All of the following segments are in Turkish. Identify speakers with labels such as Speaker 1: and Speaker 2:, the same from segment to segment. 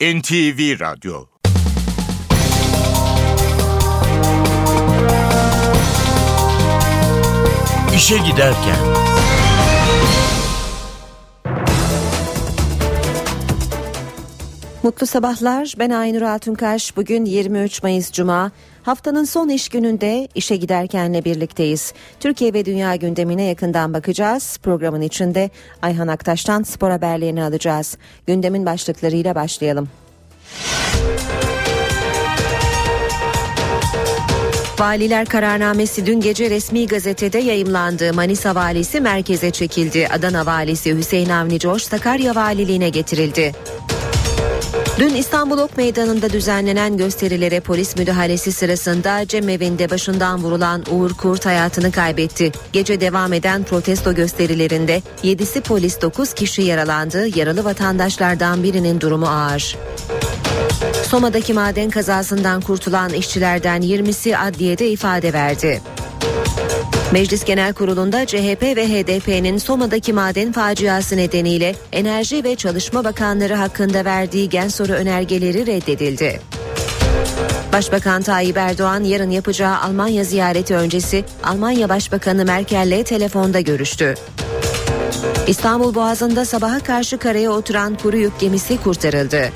Speaker 1: NTV Radyo İşe Giderken
Speaker 2: Mutlu sabahlar. Ben Aynur Altunkaş. Bugün 23 Mayıs Cuma. Haftanın son iş gününde işe giderkenle birlikteyiz. Türkiye ve dünya gündemine yakından bakacağız. Programın içinde Ayhan Aktaş'tan spor haberlerini alacağız. Gündemin başlıklarıyla başlayalım. Valiler kararnamesi dün gece resmi gazetede yayımlandı. Manisa valisi merkeze çekildi. Adana valisi Hüseyin Avni Coş Sakarya valiliğine getirildi. Dün İstanbul Ok Meydanı'nda düzenlenen gösterilere polis müdahalesi sırasında cemevinde başından vurulan Uğur Kurt hayatını kaybetti. Gece devam eden protesto gösterilerinde 7'si polis 9 kişi yaralandı. Yaralı vatandaşlardan birinin durumu ağır. Soma'daki maden kazasından kurtulan işçilerden 20'si adliyede ifade verdi. Meclis Genel Kurulu'nda CHP ve HDP'nin Soma'daki maden faciası nedeniyle Enerji ve Çalışma Bakanları hakkında verdiği gen soru önergeleri reddedildi. Başbakan Tayyip Erdoğan yarın yapacağı Almanya ziyareti öncesi Almanya Başbakanı Merkel'le telefonda görüştü. İstanbul Boğazı'nda sabaha karşı karaya oturan kuru yük gemisi kurtarıldı.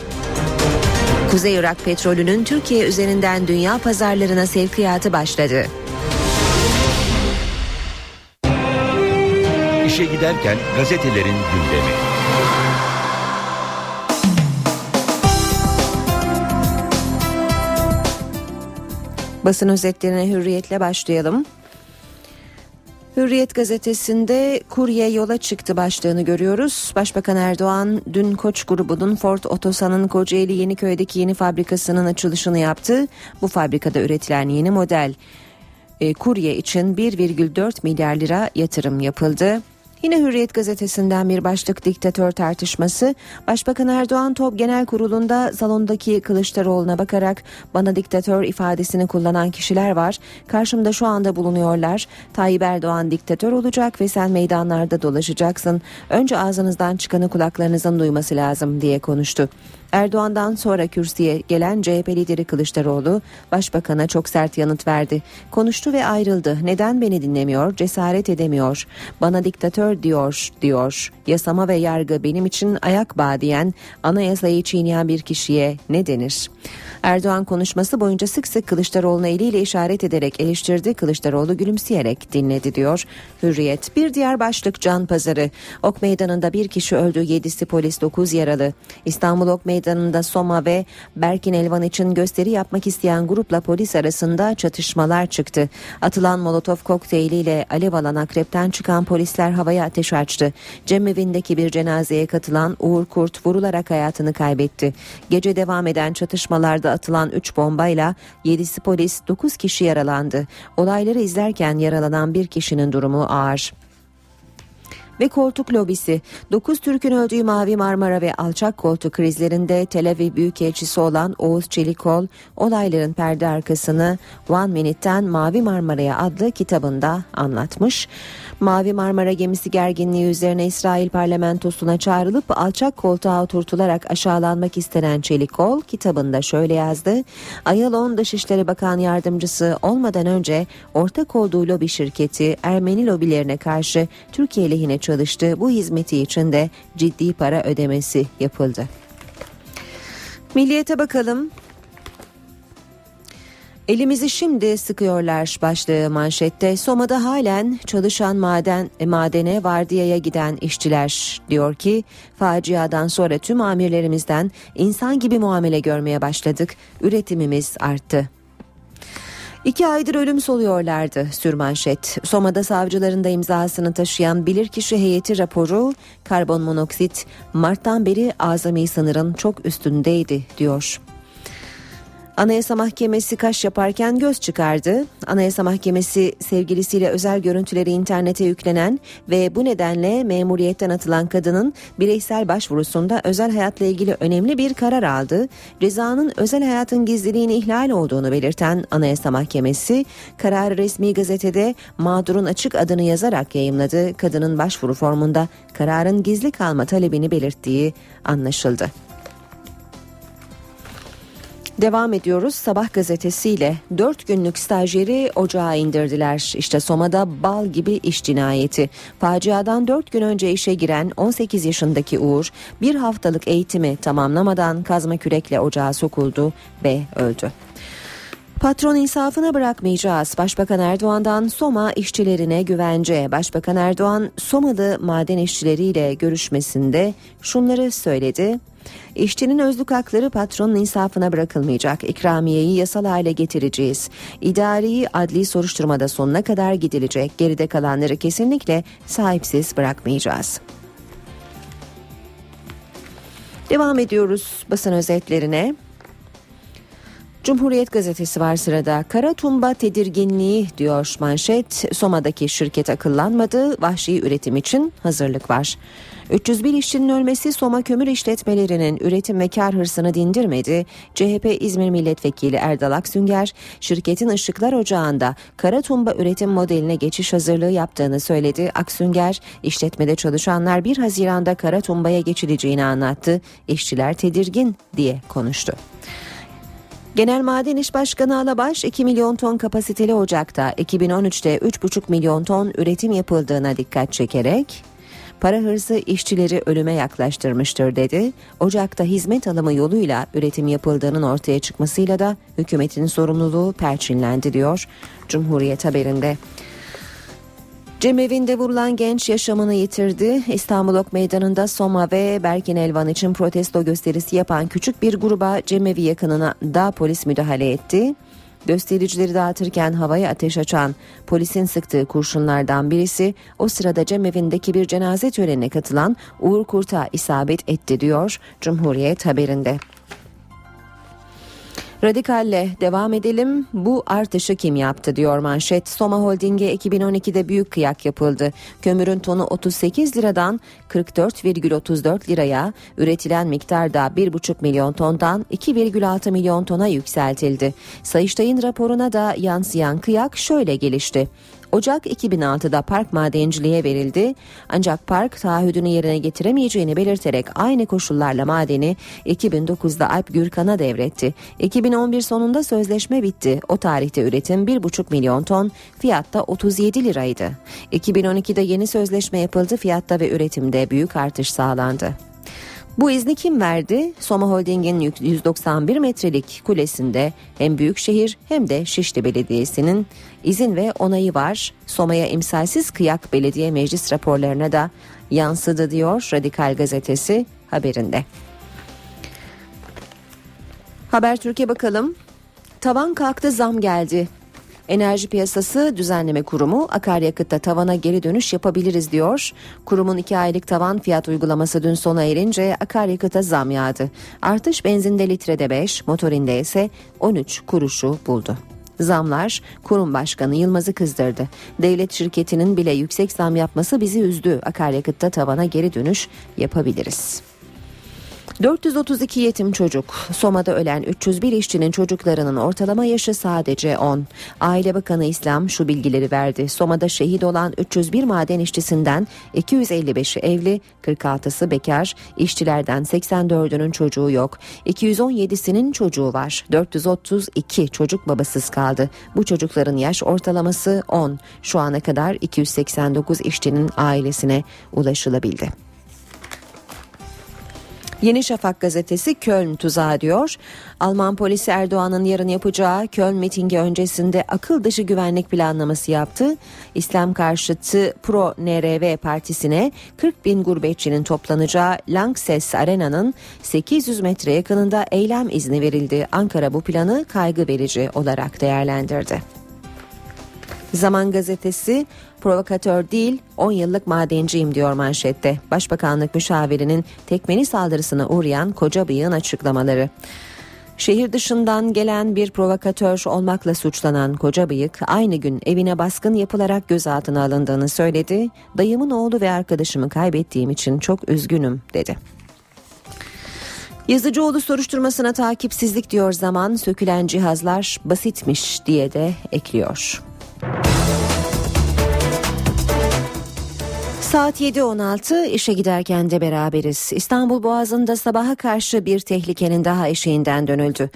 Speaker 2: Kuzey Irak petrolünün Türkiye üzerinden dünya pazarlarına sevkiyatı başladı.
Speaker 1: İşe Giderken gazetelerin gündemi.
Speaker 2: Basın özetlerine hürriyetle başlayalım. Hürriyet gazetesinde kurye yola çıktı başlığını görüyoruz. Başbakan Erdoğan dün Koç grubunun Ford Otosan'ın Kocaeli Yeniköy'deki yeni fabrikasının açılışını yaptı. Bu fabrikada üretilen yeni model e, kurye için 1,4 milyar lira yatırım yapıldı. Yine Hürriyet gazetesinden bir başlık diktatör tartışması. Başbakan Erdoğan Top Genel Kurulu'nda salondaki Kılıçdaroğlu'na bakarak bana diktatör ifadesini kullanan kişiler var. Karşımda şu anda bulunuyorlar. Tayyip Erdoğan diktatör olacak ve sen meydanlarda dolaşacaksın. Önce ağzınızdan çıkanı kulaklarınızın duyması lazım diye konuştu. Erdoğan'dan sonra kürsüye gelen CHP lideri Kılıçdaroğlu başbakana çok sert yanıt verdi. Konuştu ve ayrıldı. Neden beni dinlemiyor? Cesaret edemiyor. Bana diktatör diyor diyor. Yasama ve yargı benim için ayak bağı diyen anayasayı çiğneyen bir kişiye ne denir? Erdoğan konuşması boyunca sık sık Kılıçdaroğlu'na eliyle işaret ederek eleştirdi. Kılıçdaroğlu gülümseyerek dinledi diyor. Hürriyet bir diğer başlık can pazarı. Ok meydanında bir kişi öldü, yedisi polis, dokuz yaralı. İstanbul Ok meydanında Soma ve Berkin Elvan için gösteri yapmak isteyen grupla polis arasında çatışmalar çıktı. Atılan molotof kokteyliyle alev alan akrepten çıkan polisler havaya ateş açtı. Cemevindeki bir cenazeye katılan Uğur Kurt vurularak hayatını kaybetti. Gece devam eden çatışmalarda atılan 3 bombayla 7'si polis 9 kişi yaralandı. Olayları izlerken yaralanan bir kişinin durumu ağır ve koltuk lobisi 9 Türk'ün öldüğü Mavi Marmara ve alçak koltuk krizlerinde Tel Aviv Büyükelçisi olan Oğuz Çelikol olayların perde arkasını One Minute'ten Mavi Marmara'ya adlı kitabında anlatmış. Mavi Marmara gemisi gerginliği üzerine İsrail parlamentosuna çağrılıp alçak koltuğa oturtularak aşağılanmak istenen Çelikol kitabında şöyle yazdı. Ayalon Dışişleri Bakan Yardımcısı olmadan önce ortak olduğu lobi şirketi Ermeni lobilerine karşı Türkiye lehine çalıştı. Bu hizmeti için de ciddi para ödemesi yapıldı. Milliyete bakalım. Elimizi şimdi sıkıyorlar başlığı manşette. Soma'da halen çalışan maden e, madene vardiyaya giden işçiler diyor ki faciadan sonra tüm amirlerimizden insan gibi muamele görmeye başladık. Üretimimiz arttı. İki aydır ölüm soluyorlardı sürmanşet. Soma'da savcıların da imzasını taşıyan bilirkişi heyeti raporu karbon monoksit Mart'tan beri azami sınırın çok üstündeydi diyor. Anayasa Mahkemesi kaş yaparken göz çıkardı. Anayasa Mahkemesi sevgilisiyle özel görüntüleri internete yüklenen ve bu nedenle memuriyetten atılan kadının bireysel başvurusunda özel hayatla ilgili önemli bir karar aldı. Cezanın özel hayatın gizliliğini ihlal olduğunu belirten Anayasa Mahkemesi kararı resmi gazetede mağdurun açık adını yazarak yayımladı. Kadının başvuru formunda kararın gizli kalma talebini belirttiği anlaşıldı. Devam ediyoruz sabah gazetesiyle 4 günlük stajyeri ocağa indirdiler. İşte Soma'da bal gibi iş cinayeti. Faciadan 4 gün önce işe giren 18 yaşındaki Uğur bir haftalık eğitimi tamamlamadan kazma kürekle ocağa sokuldu ve öldü. Patron insafına bırakmayacağız. Başbakan Erdoğan'dan Soma işçilerine güvence. Başbakan Erdoğan Somalı maden işçileriyle görüşmesinde şunları söyledi. İşçinin özlük hakları patronun insafına bırakılmayacak. İkramiyeyi yasal hale getireceğiz. İdari adli soruşturmada sonuna kadar gidilecek. Geride kalanları kesinlikle sahipsiz bırakmayacağız. Devam ediyoruz basın özetlerine. Cumhuriyet gazetesi var sırada. Kara tumba tedirginliği diyor manşet. Soma'daki şirket akıllanmadı. Vahşi üretim için hazırlık var. 301 işçinin ölmesi Soma kömür işletmelerinin üretim ve kar hırsını dindirmedi. CHP İzmir Milletvekili Erdal Aksünger, şirketin ışıklar ocağında kara tumba üretim modeline geçiş hazırlığı yaptığını söyledi. Aksünger, işletmede çalışanlar 1 Haziran'da kara tumbaya geçileceğini anlattı. İşçiler tedirgin diye konuştu. Genel Maden İş Başkanı Alabaş 2 milyon ton kapasiteli ocakta 2013'te 3,5 milyon ton üretim yapıldığına dikkat çekerek para hırsı işçileri ölüme yaklaştırmıştır dedi. Ocakta hizmet alımı yoluyla üretim yapıldığının ortaya çıkmasıyla da hükümetin sorumluluğu perçinlendi diyor Cumhuriyet haberinde. Cemevinde vurulan genç yaşamını yitirdi. İstanbul Ok Meydanı'nda Soma ve Berkin Elvan için protesto gösterisi yapan küçük bir gruba cemevi yakınına da polis müdahale etti. Göstericileri dağıtırken havaya ateş açan polisin sıktığı kurşunlardan birisi o sırada cemevindeki bir cenaze törenine katılan Uğur Kurt'a isabet etti diyor Cumhuriyet haberinde. Radikalle devam edelim. Bu artışı kim yaptı diyor manşet. Soma Holding'e 2012'de büyük kıyak yapıldı. Kömürün tonu 38 liradan 44,34 liraya, üretilen miktar da 1,5 milyon tondan 2,6 milyon tona yükseltildi. Sayıştay'ın raporuna da yansıyan kıyak şöyle gelişti. Ocak 2006'da park madenciliğe verildi. Ancak park taahhüdünü yerine getiremeyeceğini belirterek aynı koşullarla madeni 2009'da Alp Gürkan'a devretti. 2011 sonunda sözleşme bitti. O tarihte üretim 1,5 milyon ton, fiyatta 37 liraydı. 2012'de yeni sözleşme yapıldı. Fiyatta ve üretimde büyük artış sağlandı. Bu izni kim verdi? Soma Holding'in 191 metrelik kulesinde hem Büyükşehir hem de Şişli Belediyesi'nin izin ve onayı var. Soma'ya imsalsiz kıyak belediye meclis raporlarına da yansıdı diyor Radikal Gazetesi haberinde. Haber Türkiye bakalım. Tavan kalktı zam geldi. Enerji Piyasası Düzenleme Kurumu akaryakıtta tavana geri dönüş yapabiliriz diyor. Kurumun iki aylık tavan fiyat uygulaması dün sona erince akaryakıta zam yağdı. Artış benzinde litrede 5, motorinde ise 13 kuruşu buldu. Zamlar kurum başkanı Yılmaz'ı kızdırdı. Devlet şirketinin bile yüksek zam yapması bizi üzdü. Akaryakıtta tavana geri dönüş yapabiliriz. 432 yetim çocuk. Soma'da ölen 301 işçinin çocuklarının ortalama yaşı sadece 10. Aile Bakanı İslam şu bilgileri verdi. Soma'da şehit olan 301 maden işçisinden 255'i evli, 46'sı bekar, işçilerden 84'ünün çocuğu yok. 217'sinin çocuğu var. 432 çocuk babasız kaldı. Bu çocukların yaş ortalaması 10. Şu ana kadar 289 işçinin ailesine ulaşılabildi. Yeni Şafak gazetesi Köln tuzağı diyor. Alman polisi Erdoğan'ın yarın yapacağı Köln mitingi öncesinde akıl dışı güvenlik planlaması yaptı. İslam karşıtı Pro NRV partisine 40 bin gurbetçinin toplanacağı Lanxess Arena'nın 800 metre yakınında eylem izni verildi. Ankara bu planı kaygı verici olarak değerlendirdi. Zaman gazetesi provokatör değil 10 yıllık madenciyim diyor manşette. Başbakanlık müşavirinin tekmeni saldırısına uğrayan koca bıyığın açıklamaları. Şehir dışından gelen bir provokatör olmakla suçlanan koca bıyık aynı gün evine baskın yapılarak gözaltına alındığını söyledi. Dayımın oğlu ve arkadaşımı kaybettiğim için çok üzgünüm dedi. Yazıcıoğlu soruşturmasına takipsizlik diyor zaman sökülen cihazlar basitmiş diye de ekliyor. Bye. Saat 7.16 işe giderken de beraberiz. İstanbul Boğazı'nda sabaha karşı bir tehlikenin daha eşiğinden dönüldü.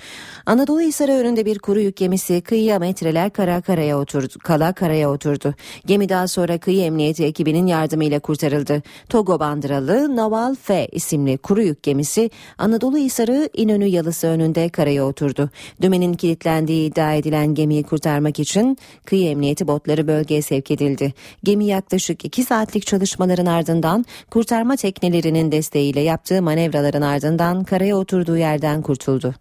Speaker 2: Anadolu Hisarı önünde bir kuru yük gemisi kıyıya metreler kara karaya oturdu, kala karaya oturdu. Gemi daha sonra kıyı emniyeti ekibinin yardımıyla kurtarıldı. Togo bandıralı Naval F isimli kuru yük gemisi Anadolu Hisarı İnönü Yalısı önünde karaya oturdu. Dümenin kilitlendiği iddia edilen gemiyi kurtarmak için kıyı emniyeti botları bölgeye sevk edildi. Gemi yaklaşık 2 saatlik çalışmaların ardından kurtarma teknelerinin desteğiyle yaptığı manevraların ardından karaya oturduğu yerden kurtuldu.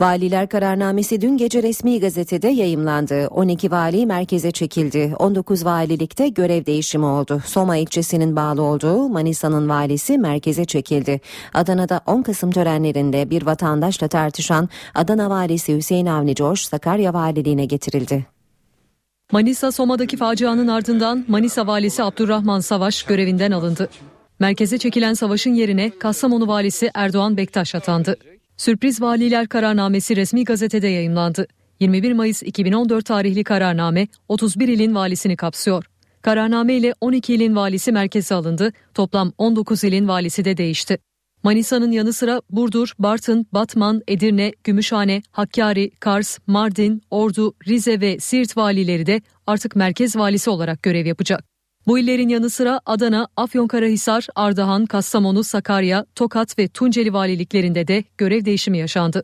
Speaker 2: Valiler kararnamesi dün gece resmi gazetede yayımlandı. 12 vali merkeze çekildi. 19 valilikte görev değişimi oldu. Soma ilçesinin bağlı olduğu Manisa'nın valisi merkeze çekildi. Adana'da 10 Kasım törenlerinde bir vatandaşla tartışan Adana valisi Hüseyin Avni Coş Sakarya valiliğine getirildi.
Speaker 3: Manisa Soma'daki facianın ardından Manisa valisi Abdurrahman Savaş görevinden alındı. Merkeze çekilen Savaş'ın yerine Kastamonu valisi Erdoğan Bektaş atandı. Sürpriz Valiler Kararnamesi resmi gazetede yayımlandı. 21 Mayıs 2014 tarihli kararname 31 ilin valisini kapsıyor. Kararname ile 12 ilin valisi merkeze alındı. Toplam 19 ilin valisi de değişti. Manisa'nın yanı sıra Burdur, Bartın, Batman, Edirne, Gümüşhane, Hakkari, Kars, Mardin, Ordu, Rize ve Siirt valileri de artık merkez valisi olarak görev yapacak. Bu illerin yanı sıra Adana, Afyonkarahisar, Ardahan, Kastamonu, Sakarya, Tokat ve Tunceli valiliklerinde de görev değişimi yaşandı.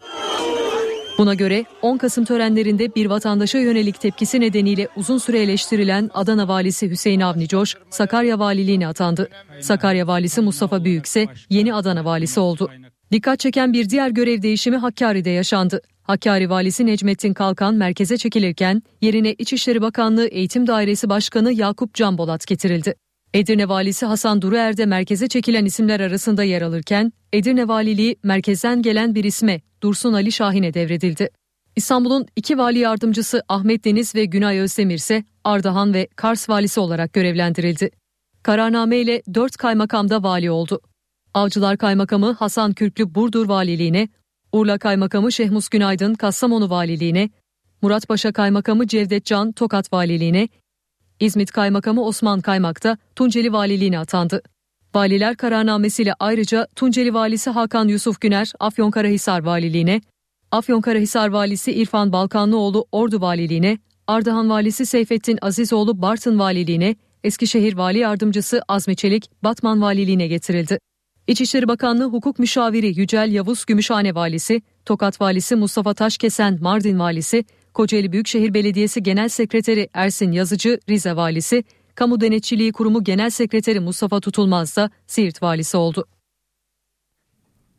Speaker 3: Buna göre 10 Kasım törenlerinde bir vatandaşa yönelik tepkisi nedeniyle uzun süre eleştirilen Adana valisi Hüseyin Avni Coş, Sakarya valiliğine atandı. Sakarya valisi Mustafa Büyük ise yeni Adana valisi oldu. Dikkat çeken bir diğer görev değişimi Hakkari'de yaşandı. Hakkari valisi Necmettin Kalkan merkeze çekilirken yerine İçişleri Bakanlığı Eğitim Dairesi Başkanı Yakup Canbolat getirildi. Edirne valisi Hasan Duruer de merkeze çekilen isimler arasında yer alırken Edirne valiliği merkezden gelen bir isme Dursun Ali Şahin'e devredildi. İstanbul'un iki vali yardımcısı Ahmet Deniz ve Günay Özdemir ise Ardahan ve Kars valisi olarak görevlendirildi. Kararname ile dört kaymakam da vali oldu. Avcılar Kaymakamı Hasan Kürklü Burdur Valiliğine, Urla Kaymakamı Şehmus Günaydın Kastamonu Valiliğine, Muratpaşa Kaymakamı Cevdet Can Tokat Valiliğine, İzmit Kaymakamı Osman Kaymak da Tunceli Valiliğine atandı. Valiler kararnamesiyle ayrıca Tunceli Valisi Hakan Yusuf Güner Afyonkarahisar Valiliğine, Afyonkarahisar Valisi İrfan Balkanlıoğlu Ordu Valiliğine, Ardahan Valisi Seyfettin Azizoğlu Bartın Valiliğine, Eskişehir Vali Yardımcısı Azmi Çelik Batman Valiliğine getirildi. İçişleri Bakanlığı Hukuk Müşaviri Yücel Yavuz Gümüşhane Valisi, Tokat Valisi Mustafa Taşkesen Mardin Valisi, Kocaeli Büyükşehir Belediyesi Genel Sekreteri Ersin Yazıcı Rize Valisi, Kamu Denetçiliği Kurumu Genel Sekreteri Mustafa Tutulmaz da Siirt Valisi oldu.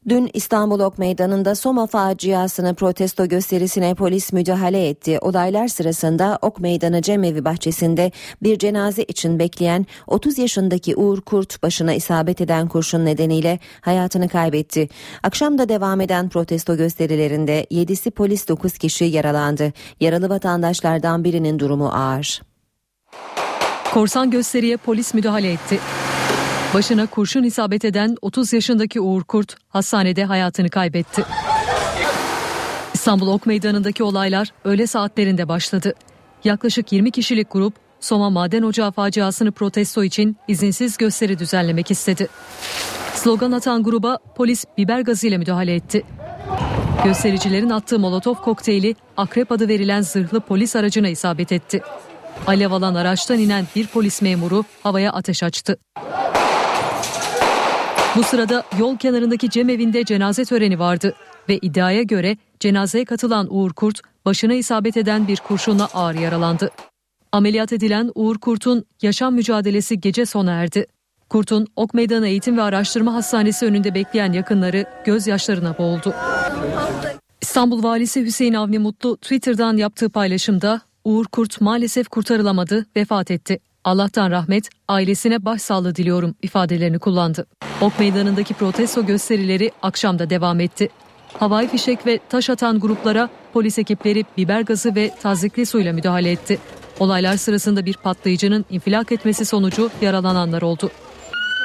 Speaker 2: Dün İstanbul Ok Meydanı'nda Soma faciasını protesto gösterisine polis müdahale etti. Olaylar sırasında Ok Meydanı Cemevi bahçesinde bir cenaze için bekleyen 30 yaşındaki Uğur Kurt başına isabet eden kurşun nedeniyle hayatını kaybetti. Akşamda devam eden protesto gösterilerinde 7'si polis 9 kişi yaralandı. Yaralı vatandaşlardan birinin durumu ağır.
Speaker 3: Korsan gösteriye polis müdahale etti. Başına kurşun isabet eden 30 yaşındaki Uğur Kurt hastanede hayatını kaybetti. İstanbul Ok Meydanı'ndaki olaylar öğle saatlerinde başladı. Yaklaşık 20 kişilik grup Soma Maden Ocağı faciasını protesto için izinsiz gösteri düzenlemek istedi. Slogan atan gruba polis biber gazıyla müdahale etti. Göstericilerin attığı molotof kokteyli akrep adı verilen zırhlı polis aracına isabet etti. Alev alan araçtan inen bir polis memuru havaya ateş açtı. Bu sırada yol kenarındaki cemevinde cenaze töreni vardı ve iddiaya göre cenazeye katılan Uğur Kurt başına isabet eden bir kurşunla ağır yaralandı. Ameliyat edilen Uğur Kurt'un yaşam mücadelesi gece sona erdi. Kurt'un Ok Meydanı Eğitim ve Araştırma Hastanesi önünde bekleyen yakınları gözyaşlarına boğuldu. İstanbul Valisi Hüseyin Avni Mutlu Twitter'dan yaptığı paylaşımda Uğur Kurt maalesef kurtarılamadı, vefat etti. Allah'tan rahmet, ailesine başsağlığı diliyorum ifadelerini kullandı. Ok meydanındaki protesto gösterileri akşamda devam etti. Havai fişek ve taş atan gruplara polis ekipleri biber gazı ve tazikli suyla müdahale etti. Olaylar sırasında bir patlayıcının infilak etmesi sonucu yaralananlar oldu.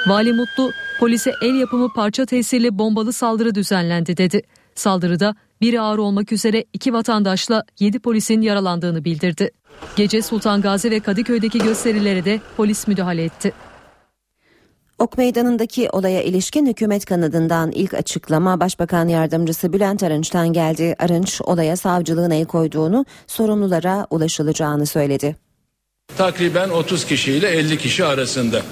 Speaker 3: Vali Mutlu, polise el yapımı parça tesirli bombalı saldırı düzenlendi dedi. Saldırıda Biri ağır olmak üzere iki vatandaşla 7 polisin yaralandığını bildirdi. Gece Sultan Gazi ve Kadıköy'deki gösterilere de polis müdahale etti.
Speaker 2: Ok Meydanı'ndaki olaya ilişkin hükümet kanadından ilk açıklama Başbakan Yardımcısı Bülent Arınç'tan geldi. Arınç olaya savcılığın el koyduğunu, sorumlulara ulaşılacağını söyledi.
Speaker 4: Takriben 30 kişiyle 50 kişi arasında.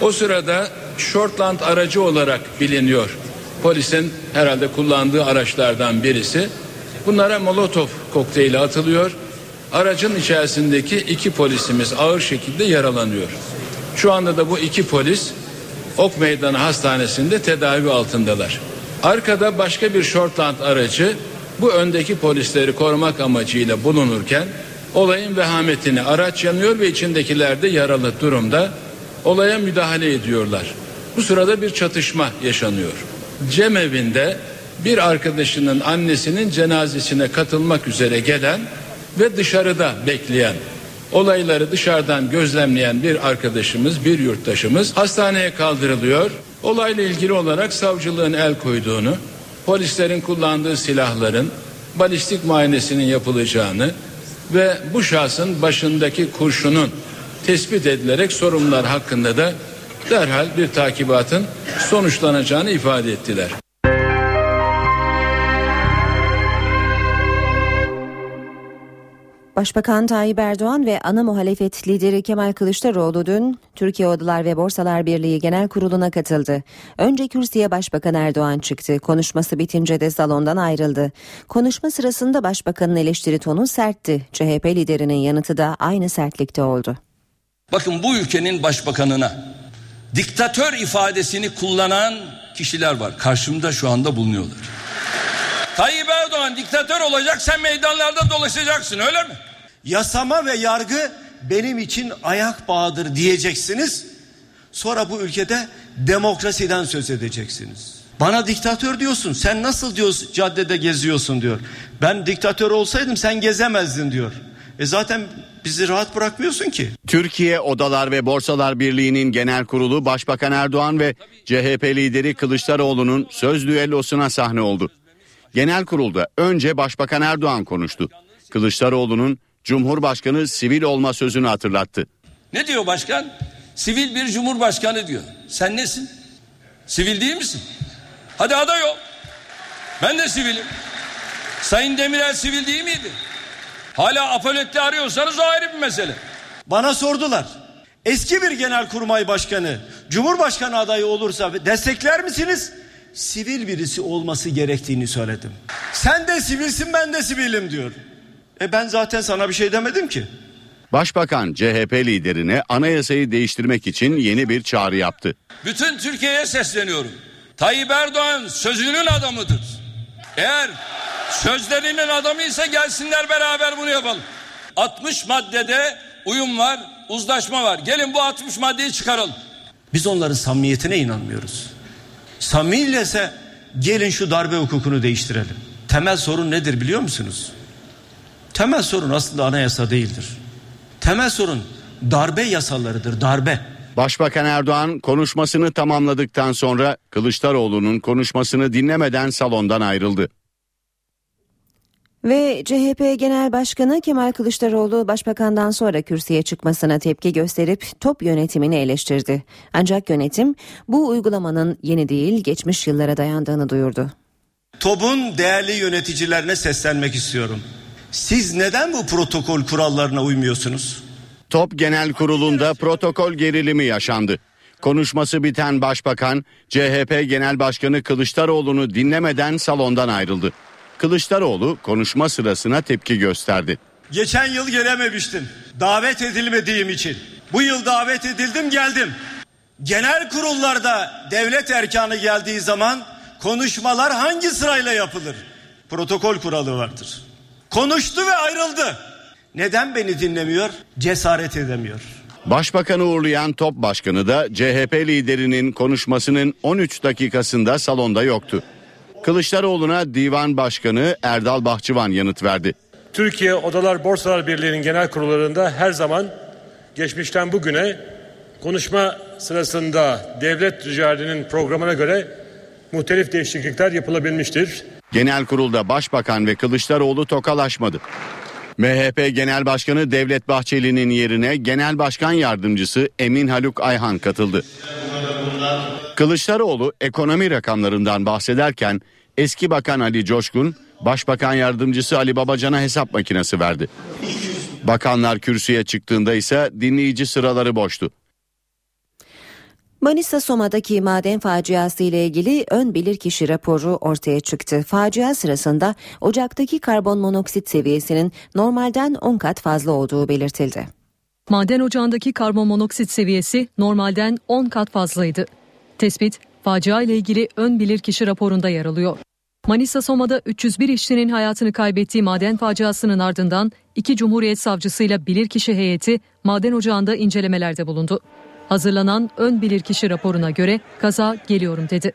Speaker 4: O sırada Shortland aracı olarak biliniyor. Polisin herhalde kullandığı araçlardan birisi. Bunlara Molotov kokteyli atılıyor. Aracın içerisindeki iki polisimiz ağır şekilde yaralanıyor. Şu anda da bu iki polis Ok Meydanı Hastanesi'nde tedavi altındalar. Arkada başka bir Shortland aracı bu öndeki polisleri korumak amacıyla bulunurken olayın vehametini araç yanıyor ve içindekiler de yaralı durumda olaya müdahale ediyorlar. Bu sırada bir çatışma yaşanıyor. Cemevinde bir arkadaşının annesinin cenazesine katılmak üzere gelen ve dışarıda bekleyen olayları dışarıdan gözlemleyen bir arkadaşımız, bir yurttaşımız hastaneye kaldırılıyor. Olayla ilgili olarak savcılığın el koyduğunu, polislerin kullandığı silahların balistik muayenesinin yapılacağını ve bu şahsın başındaki kurşunun tespit edilerek sorumlular hakkında da derhal bir takibatın sonuçlanacağını ifade ettiler.
Speaker 2: Başbakan Tayyip Erdoğan ve ana muhalefet lideri Kemal Kılıçdaroğlu dün Türkiye Odalar ve Borsalar Birliği Genel Kurulu'na katıldı. Önce kürsüye Başbakan Erdoğan çıktı. Konuşması bitince de salondan ayrıldı. Konuşma sırasında Başbakanın eleştiri tonu sertti. CHP liderinin yanıtı da aynı sertlikte oldu.
Speaker 5: Bakın bu ülkenin başbakanına diktatör ifadesini kullanan kişiler var. Karşımda şu anda bulunuyorlar. Tayyip Erdoğan diktatör olacak sen meydanlarda dolaşacaksın öyle mi?
Speaker 6: Yasama ve yargı benim için ayak bağıdır diyeceksiniz. Sonra bu ülkede demokrasiden söz edeceksiniz. Bana diktatör diyorsun. Sen nasıl diyorsun caddede geziyorsun diyor. Ben diktatör olsaydım sen gezemezdin diyor. E zaten bizi rahat bırakmıyorsun ki.
Speaker 7: Türkiye Odalar ve Borsalar Birliği'nin genel kurulu Başbakan Erdoğan ve CHP lideri Kılıçdaroğlu'nun söz düellosuna sahne oldu. Genel kurulda önce Başbakan Erdoğan konuştu. Kılıçdaroğlu'nun Cumhurbaşkanı sivil olma sözünü hatırlattı.
Speaker 5: Ne diyor başkan? Sivil bir cumhurbaşkanı diyor. Sen nesin? Sivil değil misin? Hadi aday ol. Ben de sivilim. Sayın Demirel sivil değil miydi? Hala apoletti arıyorsanız o ayrı bir mesele.
Speaker 6: Bana sordular. Eski bir genelkurmay başkanı Cumhurbaşkanı adayı olursa destekler misiniz? Sivil birisi olması gerektiğini söyledim. Sen de sivilsin ben de sivilim diyor. E ben zaten sana bir şey demedim ki.
Speaker 7: Başbakan CHP liderine anayasayı değiştirmek için yeni bir çağrı yaptı.
Speaker 5: Bütün Türkiye'ye sesleniyorum. Tayyip Erdoğan sözünün adamıdır. Eğer sözlerinin adamıysa gelsinler beraber bunu yapalım. 60 maddede uyum var, uzlaşma var. Gelin bu 60 maddeyi çıkaralım.
Speaker 6: Biz onların samimiyetine inanmıyoruz. Samimiyse gelin şu darbe hukukunu değiştirelim. Temel sorun nedir biliyor musunuz? Temel sorun aslında anayasa değildir. Temel sorun darbe yasalarıdır, darbe.
Speaker 7: Başbakan Erdoğan konuşmasını tamamladıktan sonra Kılıçdaroğlu'nun konuşmasını dinlemeden salondan ayrıldı.
Speaker 2: Ve CHP Genel Başkanı Kemal Kılıçdaroğlu başbakandan sonra kürsüye çıkmasına tepki gösterip top yönetimini eleştirdi. Ancak yönetim bu uygulamanın yeni değil geçmiş yıllara dayandığını duyurdu.
Speaker 6: TOB'un değerli yöneticilerine seslenmek istiyorum. Siz neden bu protokol kurallarına uymuyorsunuz?
Speaker 7: Top Genel Kurulu'nda protokol gerilimi yaşandı. Konuşması biten başbakan CHP Genel Başkanı Kılıçdaroğlu'nu dinlemeden salondan ayrıldı. Kılıçdaroğlu konuşma sırasına tepki gösterdi.
Speaker 6: Geçen yıl gelememiştim. Davet edilmediğim için. Bu yıl davet edildim geldim. Genel kurullarda devlet erkanı geldiği zaman konuşmalar hangi sırayla yapılır? Protokol kuralı vardır. Konuştu ve ayrıldı. Neden beni dinlemiyor? Cesaret edemiyor.
Speaker 7: Başbakanı uğurlayan Top Başkanı da CHP liderinin konuşmasının 13 dakikasında salonda yoktu. Kılıçdaroğlu'na Divan Başkanı Erdal Bahçıvan yanıt verdi.
Speaker 8: Türkiye Odalar Borsalar Birliği'nin genel kurullarında her zaman geçmişten bugüne konuşma sırasında devlet ricalinin programına göre muhtelif değişiklikler yapılabilmiştir.
Speaker 7: Genel kurulda Başbakan ve Kılıçdaroğlu tokalaşmadı. MHP Genel Başkanı Devlet Bahçeli'nin yerine Genel Başkan Yardımcısı Emin Haluk Ayhan katıldı. Kılıçdaroğlu ekonomi rakamlarından bahsederken eski bakan Ali Coşkun, Başbakan Yardımcısı Ali Babacan'a hesap makinesi verdi. Bakanlar kürsüye çıktığında ise dinleyici sıraları boştu.
Speaker 2: Manisa Soma'daki maden faciası ile ilgili ön bilirkişi raporu ortaya çıktı. Facia sırasında ocaktaki karbon monoksit seviyesinin normalden 10 kat fazla olduğu belirtildi.
Speaker 3: Maden ocağındaki karbon monoksit seviyesi normalden 10 kat fazlaydı. Tespit, facia ile ilgili ön bilirkişi raporunda yer alıyor. Manisa Soma'da 301 işçinin hayatını kaybettiği maden faciasının ardından iki Cumhuriyet Savcısıyla bilirkişi heyeti maden ocağında incelemelerde bulundu. Hazırlanan ön bilirkişi raporuna göre kaza geliyorum dedi.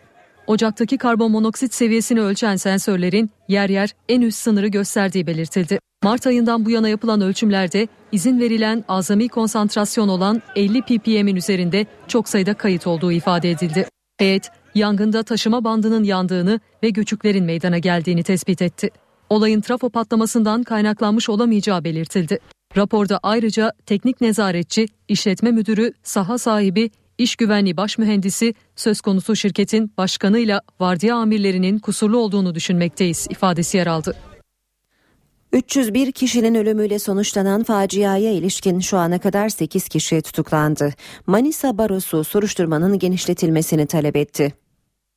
Speaker 3: Ocaktaki karbon monoksit seviyesini ölçen sensörlerin yer yer en üst sınırı gösterdiği belirtildi. Mart ayından bu yana yapılan ölçümlerde izin verilen azami konsantrasyon olan 50 ppm'in üzerinde çok sayıda kayıt olduğu ifade edildi. Heyet yangında taşıma bandının yandığını ve göçüklerin meydana geldiğini tespit etti. Olayın trafo patlamasından kaynaklanmış olamayacağı belirtildi. Raporda ayrıca teknik nezaretçi, işletme müdürü, saha sahibi, iş güvenliği baş mühendisi, söz konusu şirketin başkanıyla vardiya amirlerinin kusurlu olduğunu düşünmekteyiz ifadesi yer aldı.
Speaker 2: 301 kişinin ölümüyle sonuçlanan faciaya ilişkin şu ana kadar 8 kişi tutuklandı. Manisa Barosu soruşturmanın genişletilmesini talep etti.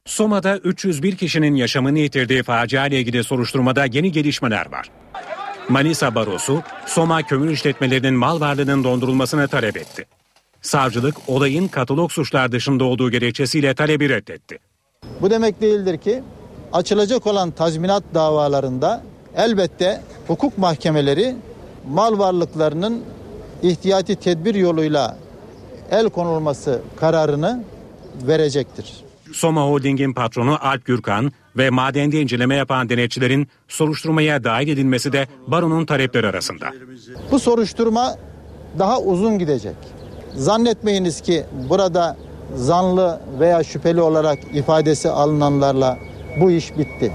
Speaker 9: Soma'da 301 kişinin yaşamını yitirdiği facia ile ilgili soruşturmada yeni gelişmeler var. Manisa Barosu, Soma kömür işletmelerinin mal varlığının dondurulmasını talep etti. Savcılık olayın katalog suçlar dışında olduğu gerekçesiyle talebi reddetti.
Speaker 10: Bu demek değildir ki açılacak olan tazminat davalarında elbette hukuk mahkemeleri mal varlıklarının ihtiyati tedbir yoluyla el konulması kararını verecektir.
Speaker 9: Soma Holding'in patronu Alp Gürkan ve madende inceleme yapan denetçilerin soruşturmaya dahil edilmesi de baronun talepleri arasında.
Speaker 10: Bu soruşturma daha uzun gidecek. Zannetmeyiniz ki burada zanlı veya şüpheli olarak ifadesi alınanlarla bu iş bitti.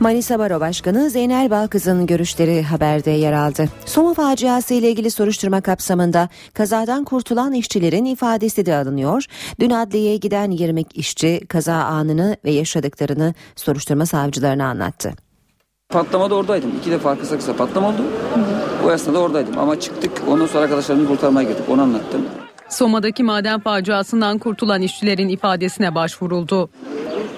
Speaker 2: Manisa Baro Başkanı Zeynel Balkız'ın görüşleri haberde yer aldı. Soma faciası ile ilgili soruşturma kapsamında kazadan kurtulan işçilerin ifadesi de alınıyor. Dün adliyeye giden 20 işçi kaza anını ve yaşadıklarını soruşturma savcılarına anlattı.
Speaker 11: Patlamada oradaydım. İki defa kısa kısa patlama oldu. O esnada oradaydım ama çıktık. Ondan sonra arkadaşlarımızı kurtarmaya gittik. Onu anlattım.
Speaker 12: Soma'daki maden faciasından kurtulan işçilerin ifadesine başvuruldu.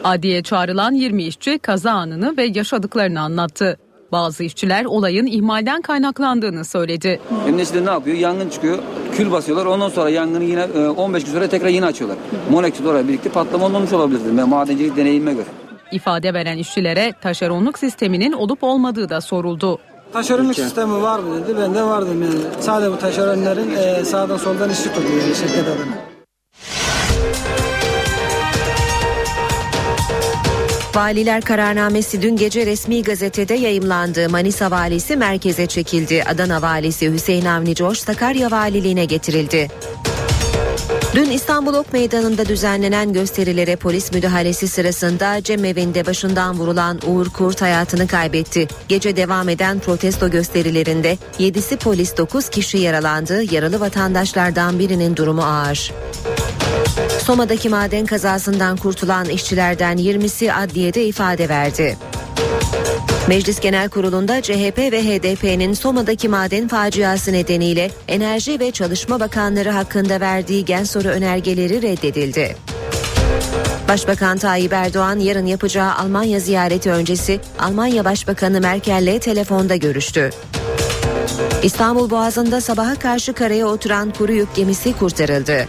Speaker 12: Adliye çağrılan 20 işçi kaza anını ve yaşadıklarını anlattı. Bazı işçiler olayın ihmalden kaynaklandığını söyledi.
Speaker 11: Emniyetçiler ne yapıyor? Yangın çıkıyor. Kül basıyorlar. Ondan sonra yangını yine e, 15 gün sonra tekrar yine açıyorlar. Moneksit oraya birlikte patlama olmamış olabilir. Ben madencilik deneyimime göre.
Speaker 12: İfade veren işçilere taşeronluk sisteminin olup olmadığı da soruldu.
Speaker 13: Taşeronluk sistemi var mı dedi. Ben de var dedim. Yani sadece bu taşeronların e, sağdan soldan işçi tutuyor şirket adına.
Speaker 2: Valiler kararnamesi dün gece resmi gazetede yayımlandı. Manisa valisi merkeze çekildi. Adana valisi Hüseyin Avni Coş Sakarya valiliğine getirildi. Dün İstanbul Ok Meydanı'nda düzenlenen gösterilere polis müdahalesi sırasında cemevinde başından vurulan Uğur Kurt hayatını kaybetti. Gece devam eden protesto gösterilerinde 7'si polis 9 kişi yaralandı. Yaralı vatandaşlardan birinin durumu ağır. Soma'daki maden kazasından kurtulan işçilerden 20'si adliyede ifade verdi. Meclis Genel Kurulu'nda CHP ve HDP'nin Soma'daki maden faciası nedeniyle Enerji ve Çalışma Bakanları hakkında verdiği gen soru önergeleri reddedildi. Başbakan Tayyip Erdoğan yarın yapacağı Almanya ziyareti öncesi Almanya Başbakanı Merkel'le telefonda görüştü. İstanbul Boğazı'nda sabaha karşı karaya oturan kuru yük gemisi kurtarıldı.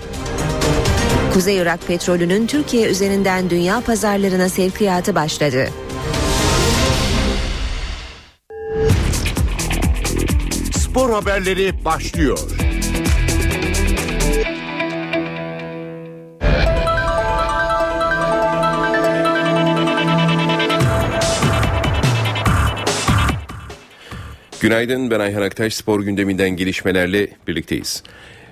Speaker 2: Kuzey Irak petrolünün Türkiye üzerinden dünya pazarlarına sevkiyatı başladı.
Speaker 1: Spor haberleri başlıyor.
Speaker 14: Günaydın ben Ayhan Aktaş spor gündeminden gelişmelerle birlikteyiz.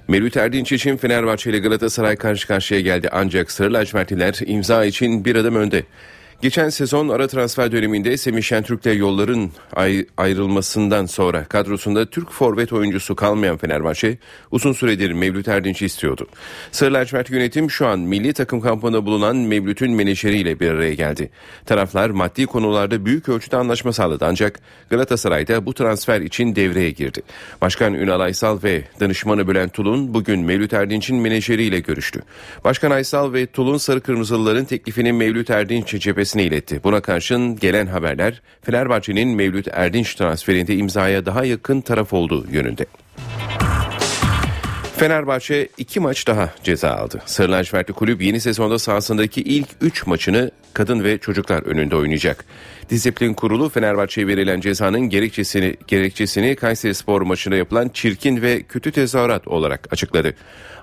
Speaker 14: Mevlüt Erdinç için Fenerbahçe ile Galatasaray karşı karşıya geldi ancak Sarı Lacivertliler imza için bir adım önde. Geçen sezon ara transfer döneminde Semih Şentürk'le yolların ay- ayrılmasından sonra kadrosunda Türk forvet oyuncusu kalmayan Fenerbahçe uzun süredir Mevlüt Erdinç'i istiyordu. Sarı lacivert yönetim şu an milli takım kampında bulunan Mevlüt'ün menajeriyle bir araya geldi. Taraflar maddi konularda büyük ölçüde anlaşma sağladı ancak Galatasaray'da bu transfer için devreye girdi. Başkan Ünal Aysal ve danışmanı Bülent Tulun bugün Mevlüt Erdinç'in menajeriyle görüştü. Başkan Aysal ve Tulun Sarı Kırmızılıların teklifini Mevlüt Erdinç cephesine iletti. Buna karşın gelen haberler Fenerbahçe'nin Mevlüt Erdinç transferinde imzaya daha yakın taraf olduğu yönünde. Fenerbahçe iki maç daha ceza aldı. Sarı lacivertli kulüp yeni sezonda sahasındaki ilk üç maçını kadın ve çocuklar önünde oynayacak. Disiplin kurulu Fenerbahçe'ye verilen cezanın gerekçesini, gerekçesini Kayseri Spor maçında yapılan çirkin ve kötü tezahürat olarak açıkladı.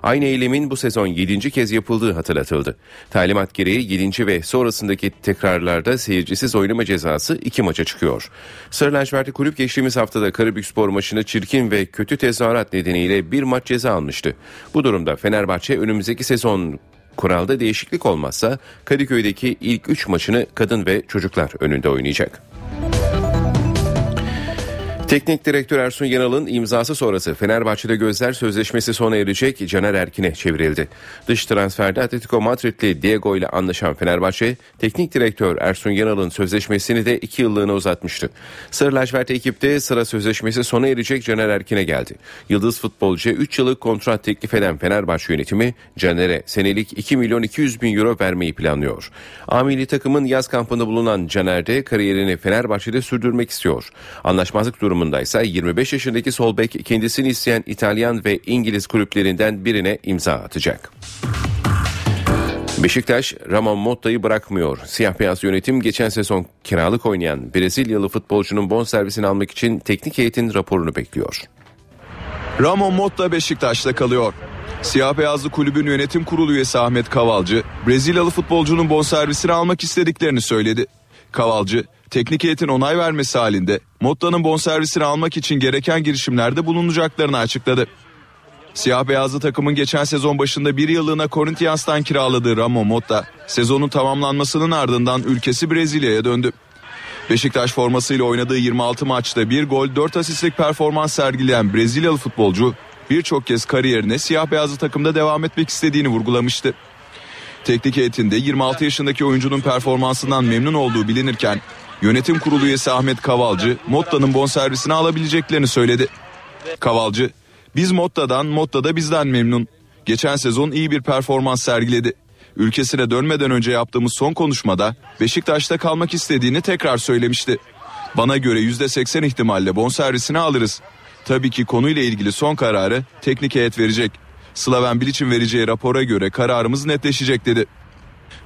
Speaker 14: Aynı eylemin bu sezon 7. kez yapıldığı hatırlatıldı. Talimat gereği 7. ve sonrasındaki tekrarlarda seyircisiz oynama cezası iki maça çıkıyor. Sarı lacivertli kulüp geçtiğimiz haftada Karabük Spor maçında çirkin ve kötü tezahürat nedeniyle bir maç ceza almıştı. Bu durumda Fenerbahçe önümüzdeki sezon kuralda değişiklik olmazsa Kadıköy'deki ilk 3 maçını kadın ve çocuklar önünde oynayacak. Teknik direktör Ersun Yanal'ın imzası sonrası Fenerbahçe'de gözler sözleşmesi sona erecek Caner Erkin'e çevrildi. Dış transferde Atletico Madrid'li Diego ile anlaşan Fenerbahçe, teknik direktör Ersun Yanal'ın sözleşmesini de 2 yıllığına uzatmıştı. Sarı lacivert ekipte sıra sözleşmesi sona erecek Caner Erkin'e geldi. Yıldız futbolcuya 3 yıllık kontrat teklif eden Fenerbahçe yönetimi Caner'e senelik 2 milyon 200 bin euro vermeyi planlıyor. Amili takımın yaz kampında bulunan Caner de kariyerini Fenerbahçe'de sürdürmek istiyor. Anlaşmazlık durumu durumundaysa 25 yaşındaki sol bek kendisini isteyen İtalyan ve İngiliz kulüplerinden birine imza atacak. Beşiktaş Ramon Motta'yı bırakmıyor. Siyah beyaz yönetim geçen sezon kiralık oynayan Brezilyalı futbolcunun bonservisini almak için teknik heyetin raporunu bekliyor.
Speaker 15: Ramon Motta Beşiktaş'ta kalıyor. Siyah beyazlı kulübün yönetim kurulu üyesi Ahmet Kavalcı, Brezilyalı futbolcunun bonservisini almak istediklerini söyledi. Kavalcı, teknik heyetin onay vermesi halinde Motta'nın bonservisini almak için gereken girişimlerde bulunacaklarını açıkladı. Siyah beyazlı takımın geçen sezon başında bir yıllığına Corinthians'tan kiraladığı Ramon Motta, sezonun tamamlanmasının ardından ülkesi Brezilya'ya döndü. Beşiktaş formasıyla oynadığı 26 maçta bir gol 4 asistlik performans sergileyen Brezilyalı futbolcu birçok kez kariyerine siyah beyazlı takımda devam etmek istediğini vurgulamıştı. Teknik heyetinde 26 yaşındaki oyuncunun performansından memnun olduğu bilinirken yönetim kurulu üyesi Ahmet Kavalcı Motta'nın bonservisini alabileceklerini söyledi. Kavalcı, biz Motta'dan, Motta da bizden memnun. Geçen sezon iyi bir performans sergiledi. Ülkesine dönmeden önce yaptığımız son konuşmada Beşiktaş'ta kalmak istediğini tekrar söylemişti. Bana göre %80 ihtimalle bonservisini alırız. Tabii ki konuyla ilgili son kararı teknik heyet verecek. Slaven Bilic'in vereceği rapora göre kararımız netleşecek dedi.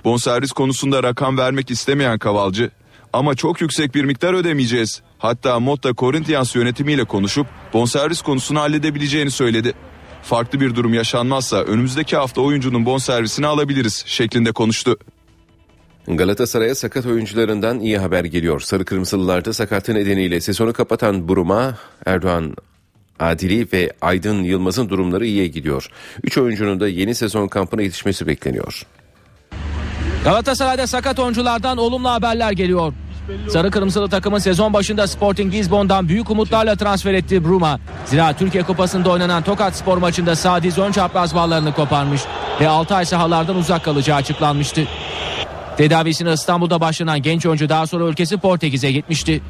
Speaker 15: Bonservis konusunda rakam vermek istemeyen Kavalcı ama çok yüksek bir miktar ödemeyeceğiz. Hatta Motta Corinthians yönetimiyle konuşup bonservis konusunu halledebileceğini söyledi. Farklı bir durum yaşanmazsa önümüzdeki hafta oyuncunun bonservisini alabiliriz şeklinde konuştu.
Speaker 14: Galatasaray'a sakat oyuncularından iyi haber geliyor. Sarı Kırmızılılarda sakatlığı nedeniyle sezonu kapatan Buruma, Erdoğan Adili ve Aydın Yılmaz'ın durumları iyiye gidiyor. Üç oyuncunun da yeni sezon kampına yetişmesi bekleniyor.
Speaker 16: Galatasaray'da sakat oyunculardan olumlu haberler geliyor. Sarı Kırmızılı takımın sezon başında Sporting Lisbon'dan büyük umutlarla transfer ettiği Bruma, zira Türkiye Kupası'nda oynanan Tokat Spor maçında Sadiz ön çapraz bağlarını koparmış ve 6 ay sahalardan uzak kalacağı açıklanmıştı. Tedavisine İstanbul'da başlanan genç oyuncu daha sonra ülkesi Portekiz'e gitmişti.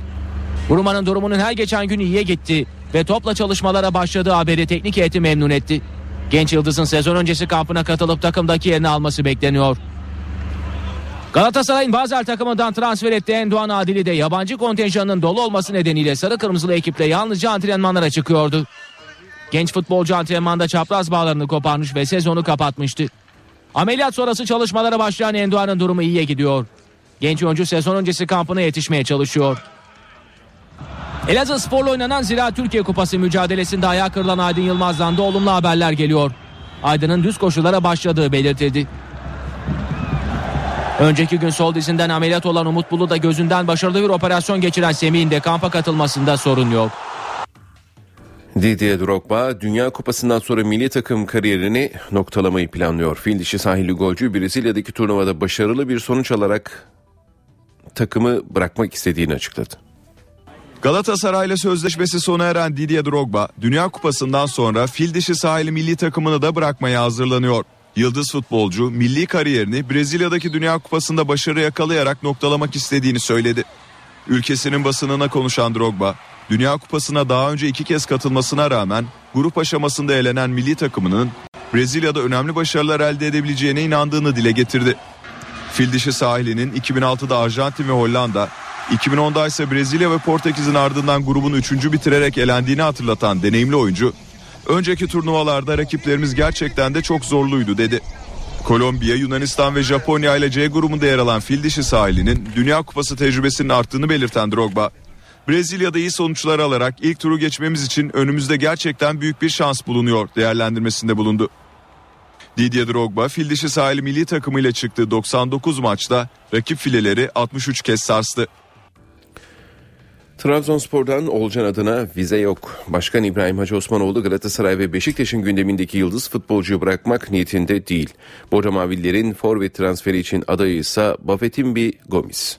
Speaker 16: Bruma'nın durumunun her geçen gün iyiye gitti ve topla çalışmalara başladığı haberi teknik heyeti memnun etti. Genç Yıldız'ın sezon öncesi kampına katılıp takımdaki yerini alması bekleniyor. Galatasaray'ın Basel takımından transfer ettiği Endoğan Adili de yabancı kontenjanının dolu olması nedeniyle sarı kırmızılı ekiple yalnızca antrenmanlara çıkıyordu. Genç futbolcu antrenmanda çapraz bağlarını koparmış ve sezonu kapatmıştı. Ameliyat sonrası çalışmalara başlayan Endoğan'ın durumu iyiye gidiyor. Genç oyuncu sezon öncesi kampına yetişmeye çalışıyor. Elazığ Spor'la oynanan Zira Türkiye Kupası mücadelesinde ayağı kırılan Aydın Yılmaz'dan da olumlu haberler geliyor. Aydın'ın düz koşulara başladığı belirtildi. Önceki gün sol dizinden ameliyat olan Umut Bulu da gözünden başarılı bir operasyon geçiren Semih'in de kampa katılmasında sorun yok.
Speaker 14: Didier Drogba Dünya Kupası'ndan sonra milli takım kariyerini noktalamayı planlıyor. Fil dişi sahilli golcü Brezilya'daki turnuvada başarılı bir sonuç alarak takımı bırakmak istediğini açıkladı.
Speaker 15: Galatasaray'la sözleşmesi sona eren Didier Drogba, Dünya Kupası'ndan sonra fil dişi sahili milli takımını da bırakmaya hazırlanıyor. Yıldız futbolcu milli kariyerini Brezilya'daki Dünya Kupası'nda başarı yakalayarak noktalamak istediğini söyledi. Ülkesinin basınına konuşan Drogba, Dünya Kupası'na daha önce iki kez katılmasına rağmen grup aşamasında elenen milli takımının Brezilya'da önemli başarılar elde edebileceğine inandığını dile getirdi. Fil dişi sahilinin 2006'da Arjantin ve Hollanda, 2010'da ise Brezilya ve Portekiz'in ardından grubun 3. bitirerek elendiğini hatırlatan deneyimli oyuncu, önceki turnuvalarda rakiplerimiz gerçekten de çok zorluydu dedi. Kolombiya, Yunanistan ve Japonya ile C grubunda yer alan fil dişi sahilinin Dünya Kupası tecrübesinin arttığını belirten Drogba, Brezilya'da iyi sonuçlar alarak ilk turu geçmemiz için önümüzde gerçekten büyük bir şans bulunuyor değerlendirmesinde bulundu. Didier Drogba fil dişi sahili milli takımıyla çıktığı 99 maçta rakip fileleri 63 kez sarstı.
Speaker 14: Trabzonspor'dan Olcan adına vize yok. Başkan İbrahim Hacı Osmanoğlu Galatasaray ve Beşiktaş'ın gündemindeki yıldız futbolcuyu bırakmak niyetinde değil. Borca Mavillerin forvet transferi için adayı ise Bafetimbi Gomis.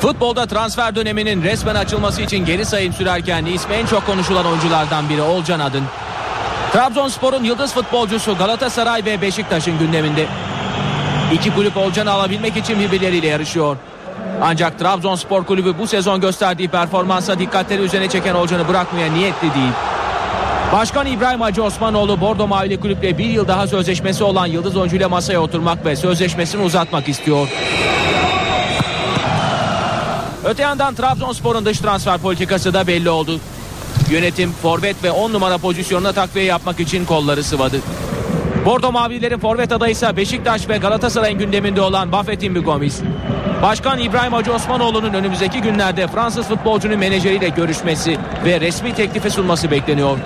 Speaker 16: Futbolda transfer döneminin resmen açılması için geri sayım sürerken ismi en çok konuşulan oyunculardan biri Olcan Adın. Trabzonspor'un yıldız futbolcusu Galatasaray ve Beşiktaş'ın gündeminde. İki kulüp Olcan'ı alabilmek için birbirleriyle yarışıyor. Ancak Trabzonspor kulübü bu sezon gösterdiği performansa dikkatleri üzerine çeken Olcan'ı bırakmaya niyetli değil. Başkan İbrahim Hacı Osmanoğlu Bordo Mavili kulüple bir yıl daha sözleşmesi olan yıldız oyuncuyla masaya oturmak ve sözleşmesini uzatmak istiyor. Öte yandan Trabzonspor'un dış transfer politikası da belli oldu. Yönetim forvet ve 10 numara pozisyonuna takviye yapmak için kolları sıvadı. Bordo Mavililerin forvet adayı ise Beşiktaş ve Galatasaray'ın gündeminde olan Buffett'in Gomis. Başkan İbrahim Hacı Osmanoğlu'nun önümüzdeki günlerde Fransız futbolcunun menajeriyle görüşmesi ve resmi teklifi sunması bekleniyor.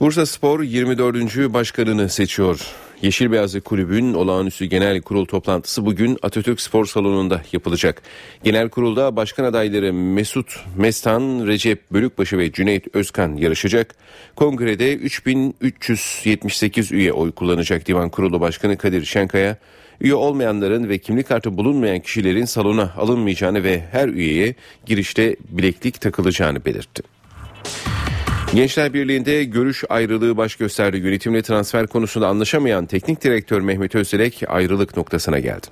Speaker 14: Bursa Spor 24. başkanını seçiyor. Yeşil Beyazlı Kulübün olağanüstü genel kurul toplantısı bugün Atatürk Spor Salonu'nda yapılacak. Genel kurulda başkan adayları Mesut Mestan, Recep Bölükbaşı ve Cüneyt Özkan yarışacak. Kongrede 3378 üye oy kullanacak Divan Kurulu Başkanı Kadir Şenkaya, üye olmayanların ve kimlik kartı bulunmayan kişilerin salona alınmayacağını ve her üyeye girişte bileklik takılacağını belirtti. Gençler Birliği'nde görüş ayrılığı baş gösterdi. Yönetimle transfer konusunda anlaşamayan teknik direktör Mehmet Özdilek ayrılık noktasına geldi.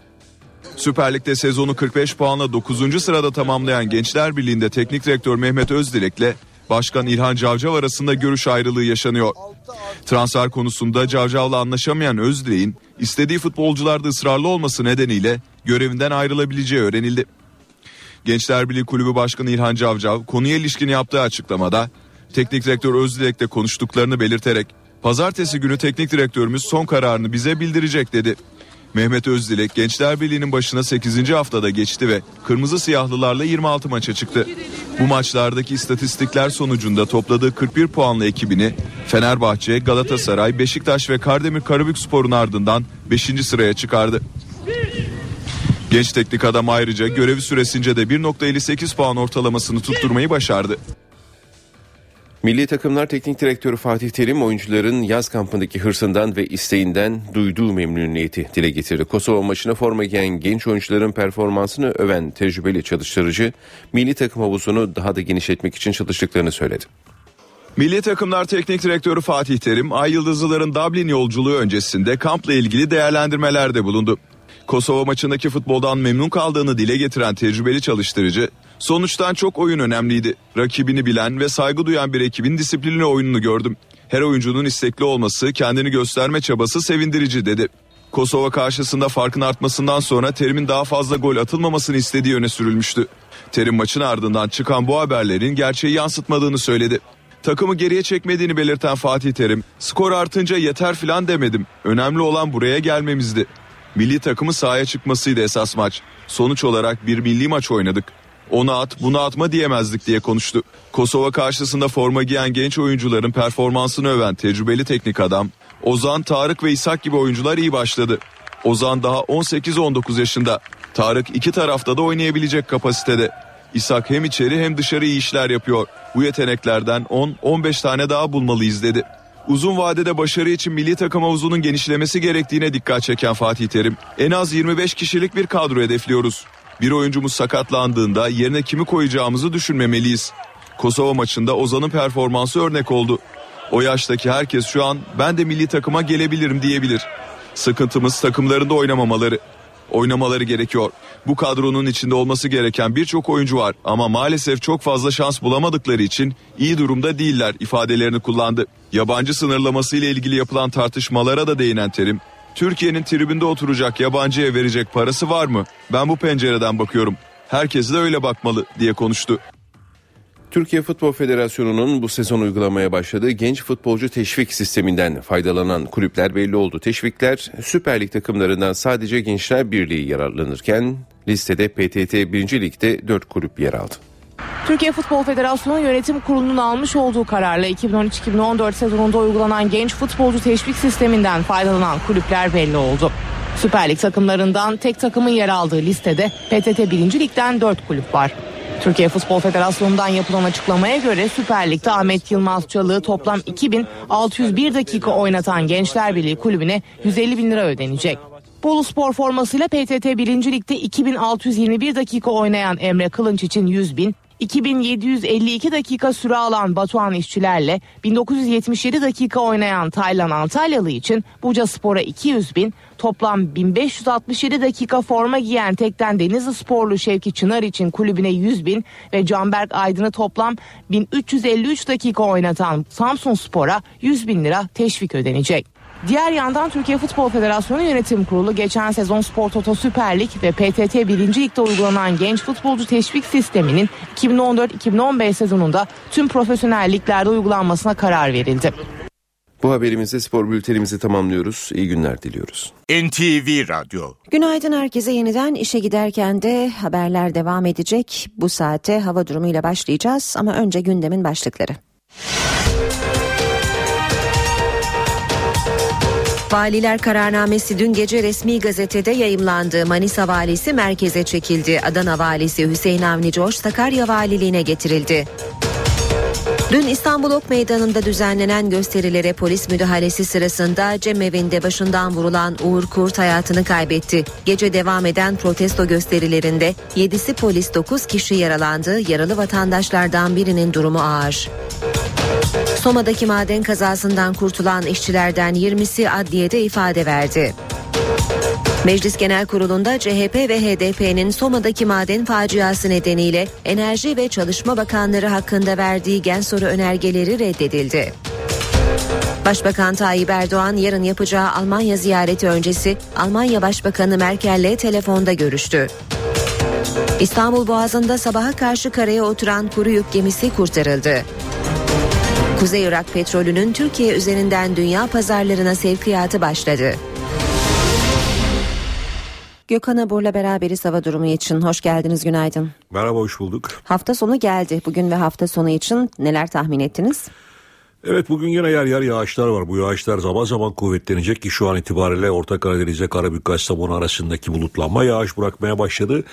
Speaker 15: Süper Lig'de sezonu 45 puanla 9. sırada tamamlayan Gençler Birliği'nde teknik direktör Mehmet Özdilek'le Başkan İlhan Cavcav arasında görüş ayrılığı yaşanıyor. Transfer konusunda Cavcav'la anlaşamayan Özdilek'in istediği futbolcularda ısrarlı olması nedeniyle görevinden ayrılabileceği öğrenildi. Gençler Birliği Kulübü Başkanı İlhan Cavcav konuya ilişkin yaptığı açıklamada teknik direktör Özdilek'le konuştuklarını belirterek pazartesi günü teknik direktörümüz son kararını bize bildirecek dedi. Mehmet Özdilek Gençler Birliği'nin başına 8. haftada geçti ve kırmızı siyahlılarla 26 maça çıktı. Bu maçlardaki istatistikler sonucunda topladığı 41 puanlı ekibini Fenerbahçe, Galatasaray, Beşiktaş ve Kardemir Karabükspor'un ardından 5. sıraya çıkardı. Genç teknik adam ayrıca görevi süresince de 1.58 puan ortalamasını tutturmayı başardı.
Speaker 14: Milli takımlar teknik direktörü Fatih Terim oyuncuların yaz kampındaki hırsından ve isteğinden duyduğu memnuniyeti dile getirdi. Kosova maçına forma giyen genç oyuncuların performansını öven tecrübeli çalıştırıcı milli takım havuzunu daha da genişletmek için çalıştıklarını söyledi.
Speaker 15: Milli takımlar teknik direktörü Fatih Terim, Ay Yıldızlıların Dublin yolculuğu öncesinde kampla ilgili değerlendirmelerde bulundu. Kosova maçındaki futboldan memnun kaldığını dile getiren tecrübeli çalıştırıcı, sonuçtan çok oyun önemliydi. Rakibini bilen ve saygı duyan bir ekibin disiplinli oyununu gördüm. Her oyuncunun istekli olması, kendini gösterme çabası sevindirici dedi. Kosova karşısında farkın artmasından sonra Terim'in daha fazla gol atılmamasını istediği öne sürülmüştü. Terim maçın ardından çıkan bu haberlerin gerçeği yansıtmadığını söyledi. Takımı geriye çekmediğini belirten Fatih Terim, skor artınca yeter filan demedim. Önemli olan buraya gelmemizdi. Milli takımı sahaya çıkmasıydı esas maç. Sonuç olarak bir milli maç oynadık. Onu at bunu atma diyemezdik diye konuştu. Kosova karşısında forma giyen genç oyuncuların performansını öven tecrübeli teknik adam Ozan, Tarık ve İshak gibi oyuncular iyi başladı. Ozan daha 18-19 yaşında. Tarık iki tarafta da oynayabilecek kapasitede. İshak hem içeri hem dışarı iyi işler yapıyor. Bu yeteneklerden 10-15 tane daha bulmalıyız dedi. Uzun vadede başarı için milli takım havuzunun genişlemesi gerektiğine dikkat çeken Fatih Terim, en az 25 kişilik bir kadro hedefliyoruz. Bir oyuncumuz sakatlandığında yerine kimi koyacağımızı düşünmemeliyiz. Kosova maçında Ozan'ın performansı örnek oldu. O yaştaki herkes şu an ben de milli takıma gelebilirim diyebilir. Sıkıntımız takımlarında oynamamaları. Oynamaları gerekiyor. Bu kadronun içinde olması gereken birçok oyuncu var ama maalesef çok fazla şans bulamadıkları için iyi durumda değiller ifadelerini kullandı. Yabancı sınırlaması ile ilgili yapılan tartışmalara da değinen Terim, Türkiye'nin tribünde oturacak yabancıya verecek parası var mı? Ben bu pencereden bakıyorum. Herkes de öyle bakmalı diye konuştu.
Speaker 14: Türkiye Futbol Federasyonu'nun bu sezon uygulamaya başladığı genç futbolcu teşvik sisteminden faydalanan kulüpler belli oldu. Teşvikler Süper Lig takımlarından sadece Gençler Birliği yararlanırken listede PTT 1. Lig'de 4 kulüp yer aldı.
Speaker 17: Türkiye Futbol Federasyonu Yönetim Kurulu'nun almış olduğu kararla 2013-2014 sezonunda uygulanan genç futbolcu teşvik sisteminden faydalanan kulüpler belli oldu. Süper Lig takımlarından tek takımın yer aldığı listede PTT 1. Lig'den 4 kulüp var. Türkiye Futbol Federasyonu'ndan yapılan açıklamaya göre Süper Lig'de Ahmet Yılmaz Çalık'ı toplam 2601 dakika oynatan Gençler Birliği kulübüne 150 bin lira ödenecek. Bolu Spor formasıyla PTT 1. Lig'de 2621 dakika oynayan Emre Kılınç için 100 bin, 2752 dakika süre alan Batuhan İşçilerle 1977 dakika oynayan Taylan Antalyalı için Buca Spor'a 200 bin, toplam 1567 dakika forma giyen Tekten Denizli Sporlu Şevki Çınar için kulübüne 100 bin ve Canberk Aydın'ı toplam 1353 dakika oynatan Samsun Spor'a 100 bin lira teşvik ödenecek. Diğer yandan Türkiye Futbol Federasyonu Yönetim Kurulu geçen sezon Spor Toto Süper Lig ve PTT 1. Lig'de uygulanan genç futbolcu teşvik sisteminin 2014-2015 sezonunda tüm profesyonel liglerde uygulanmasına karar verildi.
Speaker 14: Bu haberimizde spor bültenimizi tamamlıyoruz. İyi günler diliyoruz.
Speaker 1: NTV Radyo.
Speaker 2: Günaydın herkese yeniden işe giderken de haberler devam edecek. Bu saate hava durumuyla başlayacağız ama önce gündemin başlıkları. Valiler kararnamesi dün gece resmi gazetede yayımlandı. Manisa valisi merkeze çekildi. Adana valisi Hüseyin Avni Coş Sakarya valiliğine getirildi. Dün İstanbul Ok Meydanı'nda düzenlenen gösterilere polis müdahalesi sırasında cemevinde başından vurulan Uğur Kurt hayatını kaybetti. Gece devam eden protesto gösterilerinde 7'si polis 9 kişi yaralandı. Yaralı vatandaşlardan birinin durumu ağır. Soma'daki maden kazasından kurtulan işçilerden 20'si adliyede ifade verdi. Meclis Genel Kurulu'nda CHP ve HDP'nin Soma'daki maden faciası nedeniyle Enerji ve Çalışma Bakanları hakkında verdiği gen soru önergeleri reddedildi. Başbakan Tayyip Erdoğan yarın yapacağı Almanya ziyareti öncesi Almanya Başbakanı Merkel'le telefonda görüştü. İstanbul Boğazı'nda sabaha karşı karaya oturan kuru yük gemisi kurtarıldı. Kuzey Irak petrolünün Türkiye üzerinden dünya pazarlarına sevkiyatı başladı. Gökhan Abur'la beraberiz hava durumu için. Hoş geldiniz, günaydın.
Speaker 18: Merhaba, hoş bulduk.
Speaker 2: Hafta sonu geldi. Bugün ve hafta sonu için neler tahmin ettiniz?
Speaker 18: Evet bugün yine yer yer yağışlar var. Bu yağışlar zaman zaman kuvvetlenecek ki şu an itibariyle Orta Karadeniz'e Karabük Kastamonu arasındaki bulutlanma yağış bırakmaya başladı.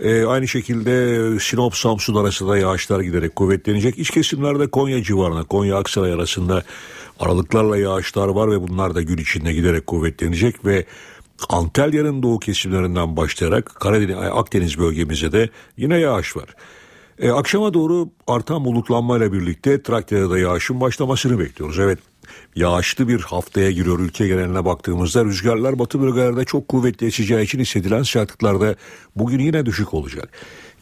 Speaker 18: Ee, aynı şekilde Sinop Samsun arasında yağışlar giderek kuvvetlenecek. İç kesimlerde Konya civarına, Konya Aksaray arasında aralıklarla yağışlar var ve bunlar da gün içinde giderek kuvvetlenecek ve Antalya'nın doğu kesimlerinden başlayarak Karadeniz, Akdeniz bölgemize de yine yağış var. E, akşama doğru artan bulutlanmayla birlikte Trakya'da da yağışın başlamasını bekliyoruz. Evet yağışlı bir haftaya giriyor ülke geneline baktığımızda rüzgarlar batı bölgelerde çok kuvvetli eseceği için hissedilen sıcaklıklarda bugün yine düşük olacak.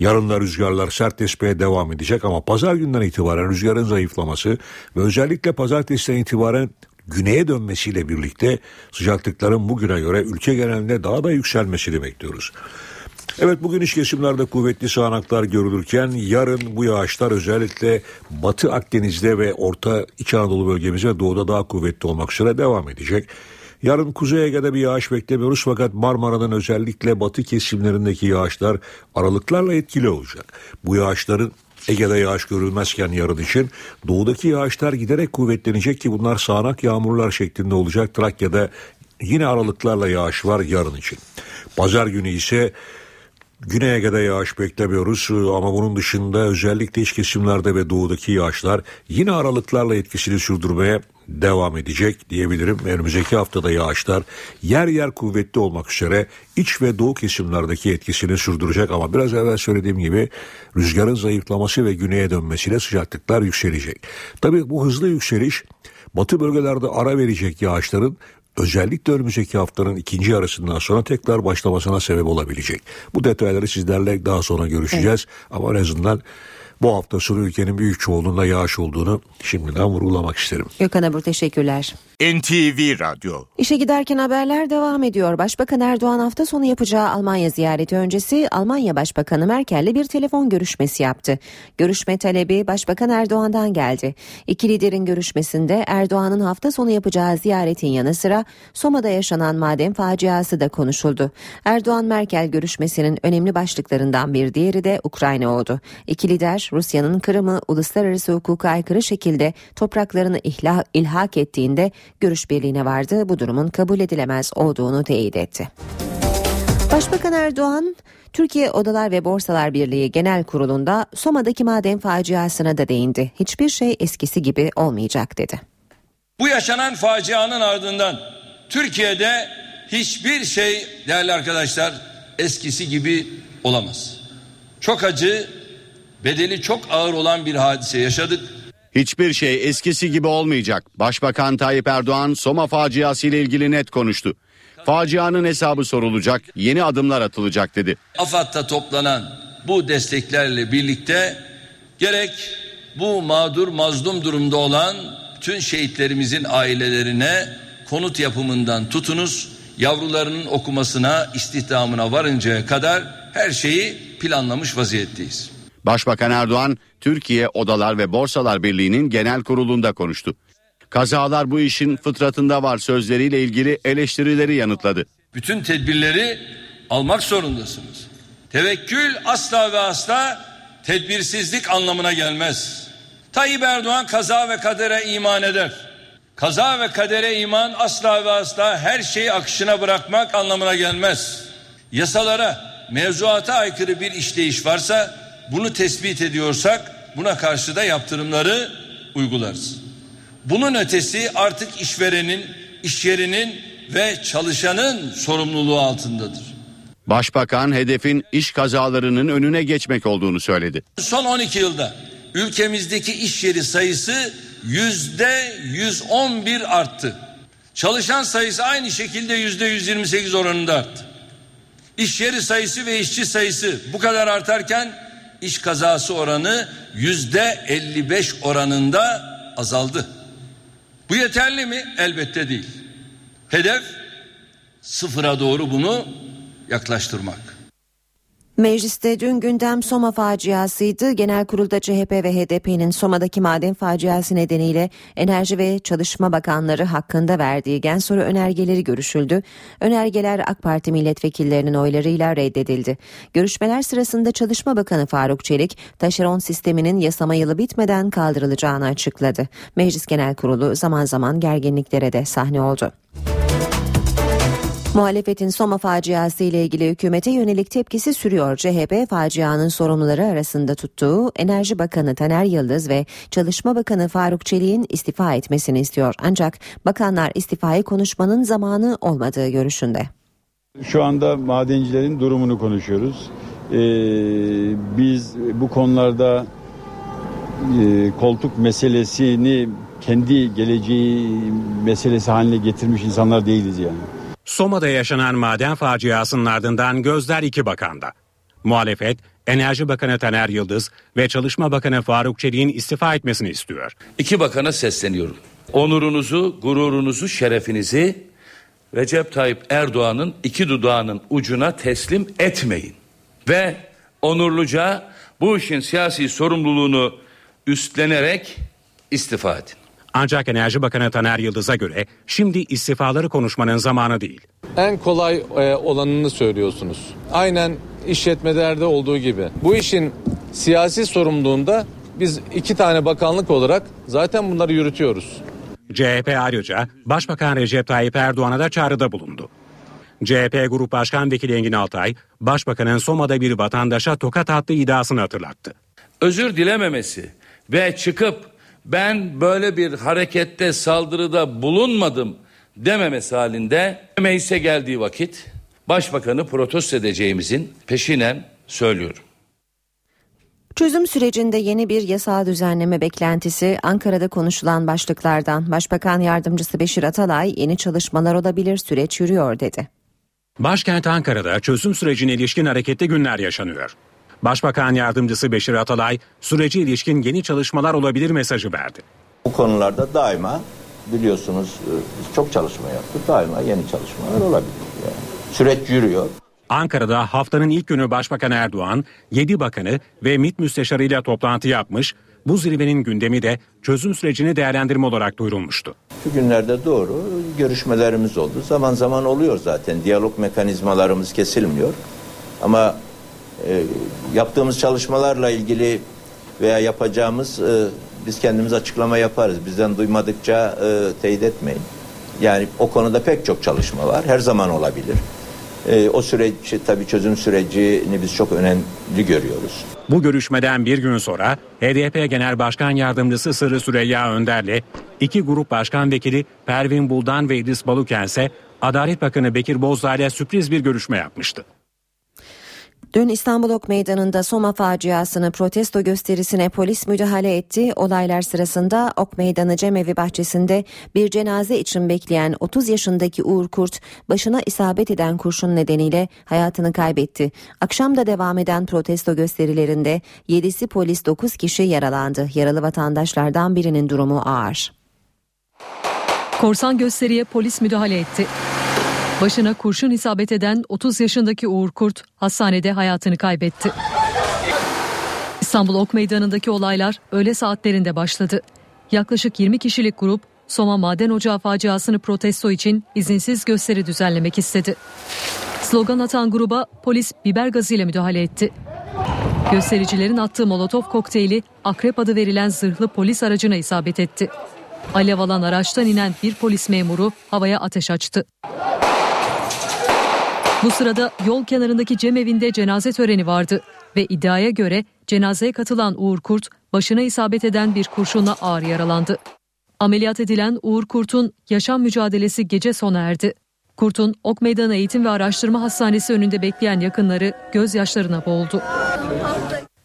Speaker 18: Yarın da rüzgarlar sert esmeye devam edecek ama pazar günden itibaren rüzgarın zayıflaması ve özellikle pazartesiden itibaren güneye dönmesiyle birlikte sıcaklıkların bugüne göre ülke genelinde daha da yükselmesini bekliyoruz. Evet bugün iç kesimlerde kuvvetli sağanaklar görülürken yarın bu yağışlar özellikle Batı Akdeniz'de ve Orta İç Anadolu bölgemize doğuda daha kuvvetli olmak üzere devam edecek. Yarın Kuzey Ege'de bir yağış beklemiyoruz fakat Marmara'nın özellikle batı kesimlerindeki yağışlar aralıklarla etkili olacak. Bu yağışların Ege'de yağış görülmezken yarın için doğudaki yağışlar giderek kuvvetlenecek ki bunlar sağanak yağmurlar şeklinde olacak. Trakya'da yine aralıklarla yağış var yarın için. Pazar günü ise Güney Ege'de yağış beklemiyoruz ama bunun dışında özellikle iç kesimlerde ve doğudaki yağışlar yine aralıklarla etkisini sürdürmeye devam edecek diyebilirim. Önümüzdeki haftada yağışlar yer yer kuvvetli olmak üzere iç ve doğu kesimlerdeki etkisini sürdürecek ama biraz evvel söylediğim gibi rüzgarın zayıflaması ve güneye dönmesiyle sıcaklıklar yükselecek. Tabii bu hızlı yükseliş batı bölgelerde ara verecek yağışların özellikle önümüzdeki haftanın ikinci yarısından sonra tekrar başlamasına sebep olabilecek. Bu detayları sizlerle daha sonra görüşeceğiz evet. ama en azından bu hafta sonu ülkenin büyük çoğunluğunda yağış olduğunu şimdiden vurgulamak isterim.
Speaker 2: Gökhan Abur teşekkürler.
Speaker 1: NTV Radyo.
Speaker 2: İşe giderken haberler devam ediyor. Başbakan Erdoğan hafta sonu yapacağı Almanya ziyareti öncesi Almanya Başbakanı Merkel'le bir telefon görüşmesi yaptı. Görüşme talebi Başbakan Erdoğan'dan geldi. İki liderin görüşmesinde Erdoğan'ın hafta sonu yapacağı ziyaretin yanı sıra Soma'da yaşanan maden faciası da konuşuldu. Erdoğan Merkel görüşmesinin önemli başlıklarından bir diğeri de Ukrayna oldu. İki lider Rusya'nın Kırım'ı uluslararası hukuka aykırı şekilde topraklarını ilhak ettiğinde görüş birliğine vardı. Bu durumun kabul edilemez olduğunu teyit etti. Başbakan Erdoğan Türkiye Odalar ve Borsalar Birliği Genel Kurulu'nda Soma'daki maden faciasına da değindi. Hiçbir şey eskisi gibi olmayacak dedi.
Speaker 5: Bu yaşanan facianın ardından Türkiye'de hiçbir şey değerli arkadaşlar eskisi gibi olamaz. Çok acı, bedeli çok ağır olan bir hadise yaşadık.
Speaker 7: Hiçbir şey eskisi gibi olmayacak. Başbakan Tayyip Erdoğan Soma faciası ile ilgili net konuştu. Facianın hesabı sorulacak, yeni adımlar atılacak dedi.
Speaker 5: AFAD'da toplanan bu desteklerle birlikte gerek bu mağdur mazlum durumda olan tüm şehitlerimizin ailelerine konut yapımından tutunuz, yavrularının okumasına, istihdamına varıncaya kadar her şeyi planlamış vaziyetteyiz.
Speaker 7: Başbakan Erdoğan Türkiye Odalar ve Borsalar Birliği'nin genel kurulunda konuştu. Kazalar bu işin fıtratında var sözleriyle ilgili eleştirileri yanıtladı.
Speaker 5: Bütün tedbirleri almak zorundasınız. Tevekkül asla ve asla tedbirsizlik anlamına gelmez. Tayyip Erdoğan kaza ve kadere iman eder. Kaza ve kadere iman asla ve asla her şeyi akışına bırakmak anlamına gelmez. Yasalara, mevzuata aykırı bir işleyiş varsa bunu tespit ediyorsak buna karşı da yaptırımları uygularız. Bunun ötesi artık işverenin, iş yerinin ve çalışanın sorumluluğu altındadır.
Speaker 7: Başbakan hedefin iş kazalarının önüne geçmek olduğunu söyledi.
Speaker 5: Son 12 yılda ülkemizdeki iş yeri sayısı yüzde 111 arttı. Çalışan sayısı aynı şekilde yüzde 128 oranında arttı. İş yeri sayısı ve işçi sayısı bu kadar artarken iş kazası oranı yüzde 55 oranında azaldı. Bu yeterli mi? Elbette değil. Hedef sıfıra doğru bunu yaklaştırmak.
Speaker 2: Mecliste dün gündem Soma faciasıydı. Genel kurulda CHP ve HDP'nin Soma'daki maden faciası nedeniyle Enerji ve Çalışma Bakanları hakkında verdiği gen soru önergeleri görüşüldü. Önergeler AK Parti milletvekillerinin oylarıyla reddedildi. Görüşmeler sırasında Çalışma Bakanı Faruk Çelik, taşeron sisteminin yasama yılı bitmeden kaldırılacağını açıkladı. Meclis Genel Kurulu zaman zaman gerginliklere de sahne oldu. Muhalefetin Soma faciası ile ilgili hükümete yönelik tepkisi sürüyor. CHP facianın sorumluları arasında tuttuğu Enerji Bakanı Taner Yıldız ve Çalışma Bakanı Faruk Çelik'in istifa etmesini istiyor. Ancak bakanlar istifayı konuşmanın zamanı olmadığı görüşünde.
Speaker 19: Şu anda madencilerin durumunu konuşuyoruz. Ee, biz bu konularda e, koltuk meselesini kendi geleceği meselesi haline getirmiş insanlar değiliz yani.
Speaker 9: Soma'da yaşanan maden faciasının ardından gözler iki bakanda. Muhalefet, Enerji Bakanı Taner Yıldız ve Çalışma Bakanı Faruk Çelik'in istifa etmesini istiyor.
Speaker 5: İki bakana sesleniyorum. Onurunuzu, gururunuzu, şerefinizi Recep Tayyip Erdoğan'ın iki dudağının ucuna teslim etmeyin. Ve onurluca bu işin siyasi sorumluluğunu üstlenerek istifa edin.
Speaker 9: Ancak Enerji Bakanı Taner Yıldız'a göre şimdi istifaları konuşmanın zamanı değil.
Speaker 20: En kolay e, olanını söylüyorsunuz. Aynen işletmelerde olduğu gibi. Bu işin siyasi sorumluluğunda biz iki tane bakanlık olarak zaten bunları yürütüyoruz.
Speaker 9: CHP ayrıca Başbakan Recep Tayyip Erdoğan'a da çağrıda bulundu. CHP Grup Başkan Vekili Engin Altay, Başbakanın Soma'da bir vatandaşa tokat attığı iddiasını hatırlattı.
Speaker 5: Özür dilememesi ve çıkıp ben böyle bir harekette saldırıda bulunmadım dememesi halinde meclise geldiği vakit başbakanı protesto edeceğimizin peşinen söylüyorum.
Speaker 2: Çözüm sürecinde yeni bir yasal düzenleme beklentisi Ankara'da konuşulan başlıklardan. Başbakan Yardımcısı Beşir Atalay yeni çalışmalar olabilir süreç yürüyor dedi.
Speaker 9: Başkent Ankara'da çözüm sürecine ilişkin hareketli günler yaşanıyor. Başbakan Yardımcısı Beşir Atalay süreci ilişkin yeni çalışmalar olabilir mesajı verdi.
Speaker 21: Bu konularda daima biliyorsunuz e, biz çok çalışma yaptık. Daima yeni çalışmalar olabilir. Yani. Süreç yürüyor.
Speaker 9: Ankara'da haftanın ilk günü Başbakan Erdoğan 7 bakanı ve MİT müsteşarıyla toplantı yapmış. Bu zirvenin gündemi de çözüm sürecini değerlendirme olarak duyurulmuştu.
Speaker 21: Şu günlerde doğru görüşmelerimiz oldu. Zaman zaman oluyor zaten. Diyalog mekanizmalarımız kesilmiyor. Ama e, yaptığımız çalışmalarla ilgili veya yapacağımız e, biz kendimiz açıklama yaparız. Bizden duymadıkça e, teyit etmeyin. Yani o konuda pek çok çalışma var. Her zaman olabilir. E, o süreç tabii çözüm sürecini biz çok önemli görüyoruz.
Speaker 9: Bu görüşmeden bir gün sonra HDP Genel Başkan Yardımcısı Sırrı Süreyya Önder'le iki grup başkan vekili Pervin Buldan ve İdris Baluken ise Adalet Bakanı Bekir Bozdağ ile sürpriz bir görüşme yapmıştı.
Speaker 2: Dün İstanbul Ok Meydanı'nda Soma faciasını protesto gösterisine polis müdahale etti. Olaylar sırasında Ok Meydanı Cemevi bahçesinde bir cenaze için bekleyen 30 yaşındaki Uğur Kurt başına isabet eden kurşun nedeniyle hayatını kaybetti. Akşam da devam eden protesto gösterilerinde 7'si polis 9 kişi yaralandı. Yaralı vatandaşlardan birinin durumu ağır.
Speaker 3: Korsan gösteriye polis müdahale etti. Başına kurşun isabet eden 30 yaşındaki Uğur Kurt hastanede hayatını kaybetti. İstanbul Ok Meydanı'ndaki olaylar öğle saatlerinde başladı. Yaklaşık 20 kişilik grup Soma Maden Ocağı faciasını protesto için izinsiz gösteri düzenlemek istedi. Slogan atan gruba polis biber gazıyla müdahale etti. Göstericilerin attığı molotof kokteyli akrep adı verilen zırhlı polis aracına isabet etti. Alev alan araçtan inen bir polis memuru havaya ateş açtı. Bu sırada yol kenarındaki cemevinde cenaze töreni vardı ve iddiaya göre cenazeye katılan Uğur Kurt başına isabet eden bir kurşunla ağır yaralandı. Ameliyat edilen Uğur Kurt'un yaşam mücadelesi gece sona erdi. Kurt'un Ok Meydanı Eğitim ve Araştırma Hastanesi önünde bekleyen yakınları gözyaşlarına boğuldu.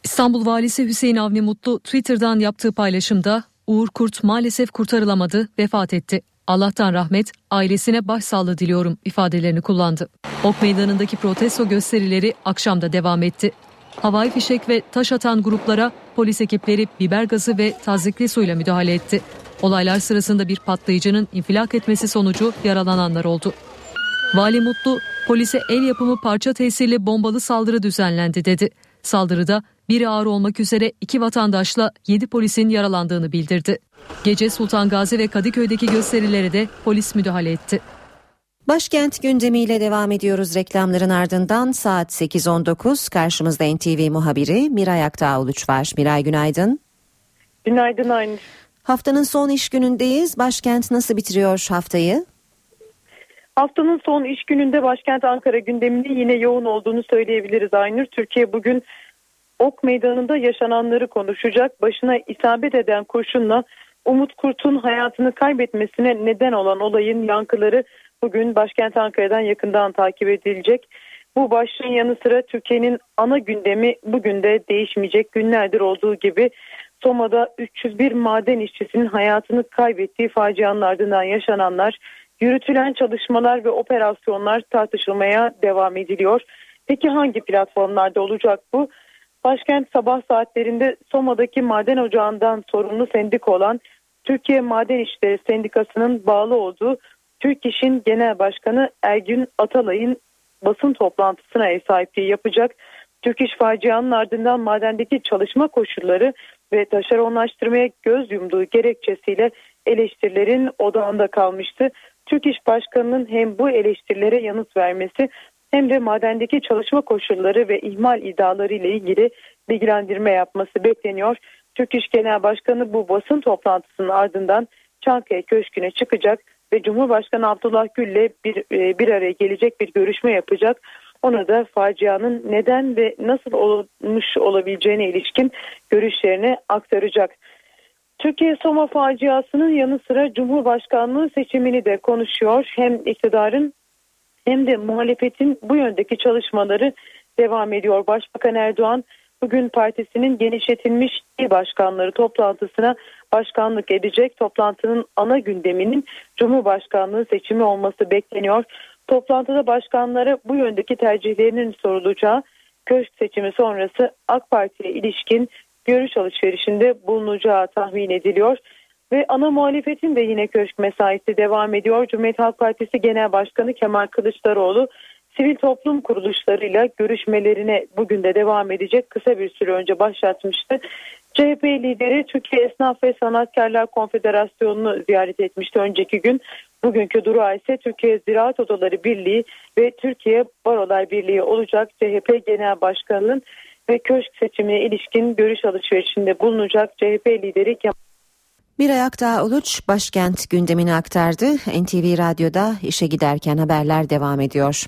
Speaker 3: İstanbul Valisi Hüseyin Avni Mutlu Twitter'dan yaptığı paylaşımda Uğur Kurt maalesef kurtarılamadı, vefat etti. Allah'tan rahmet, ailesine başsağlığı diliyorum ifadelerini kullandı. Ok meydanındaki protesto gösterileri akşamda devam etti. Havai fişek ve taş atan gruplara polis ekipleri biber gazı ve tazikli suyla müdahale etti. Olaylar sırasında bir patlayıcının infilak etmesi sonucu yaralananlar oldu. Vali Mutlu, polise el yapımı parça tesirli bombalı saldırı düzenlendi dedi. Saldırıda biri ağır olmak üzere iki vatandaşla yedi polisin yaralandığını bildirdi. Gece Sultan Gazi ve Kadıköy'deki gösterilere de polis müdahale etti.
Speaker 2: Başkent gündemiyle devam ediyoruz reklamların ardından saat 8.19 karşımızda NTV muhabiri Miray Aktağ Uluç var. Miray günaydın.
Speaker 22: Günaydın Aynur.
Speaker 2: Haftanın son iş günündeyiz. Başkent nasıl bitiriyor haftayı?
Speaker 22: Haftanın son iş gününde başkent Ankara gündeminde yine yoğun olduğunu söyleyebiliriz Aynur. Türkiye bugün Ok Meydanı'nda yaşananları konuşacak. Başına isabet eden kurşunla Umut Kurt'un hayatını kaybetmesine neden olan olayın yankıları bugün başkent Ankara'dan yakından takip edilecek. Bu başlığın yanı sıra Türkiye'nin ana gündemi bugün de değişmeyecek günlerdir olduğu gibi Soma'da 301 maden işçisinin hayatını kaybettiği facianın ardından yaşananlar, yürütülen çalışmalar ve operasyonlar tartışılmaya devam ediliyor. Peki hangi platformlarda olacak bu? Başkent sabah saatlerinde Soma'daki maden ocağından sorumlu sendik olan Türkiye Maden İşleri Sendikası'nın bağlı olduğu Türk İş'in Genel Başkanı Ergün Atalay'ın basın toplantısına ev sahipliği yapacak. Türk İş facianın ardından madendeki çalışma koşulları ve taşeronlaştırmaya göz yumduğu gerekçesiyle eleştirilerin odağında kalmıştı. Türk İş Başkanı'nın hem bu eleştirilere yanıt vermesi hem de madendeki çalışma koşulları ve ihmal iddiaları ile ilgili bilgilendirme yapması bekleniyor. Türk İş Genel Başkanı bu basın toplantısının ardından Çankaya Köşkü'ne çıkacak. ve Cumhurbaşkanı Abdullah Gül'le bir, e, bir araya gelecek bir görüşme yapacak. Ona da facianın neden ve nasıl olmuş olabileceğine ilişkin görüşlerini aktaracak. Türkiye Soma faciasının yanı sıra Cumhurbaşkanlığı seçimini de konuşuyor. Hem iktidarın hem de muhalefetin bu yöndeki çalışmaları devam ediyor. Başbakan Erdoğan bugün partisinin genişletilmiş il başkanları toplantısına başkanlık edecek. Toplantının ana gündeminin Cumhurbaşkanlığı seçimi olması bekleniyor. Toplantıda başkanlara bu yöndeki tercihlerinin sorulacağı köşk seçimi sonrası AK Parti'ye ilişkin görüş alışverişinde bulunacağı tahmin ediliyor. Ve ana muhalefetin de yine köşk mesaisi devam ediyor. Cumhuriyet Halk Partisi Genel Başkanı Kemal Kılıçdaroğlu sivil toplum kuruluşlarıyla görüşmelerine bugün de devam edecek. Kısa bir süre önce başlatmıştı. CHP lideri Türkiye Esnaf ve Sanatkarlar Konfederasyonu'nu ziyaret etmişti önceki gün. Bugünkü durağı ise Türkiye Ziraat Odaları Birliği ve Türkiye Barolar Birliği olacak. CHP Genel Başkanı'nın ve köşk seçimine ilişkin görüş alışverişinde bulunacak CHP lideri Kemal
Speaker 2: bir ayak daha Uluç başkent gündemini aktardı. NTV Radyo'da işe giderken haberler devam ediyor.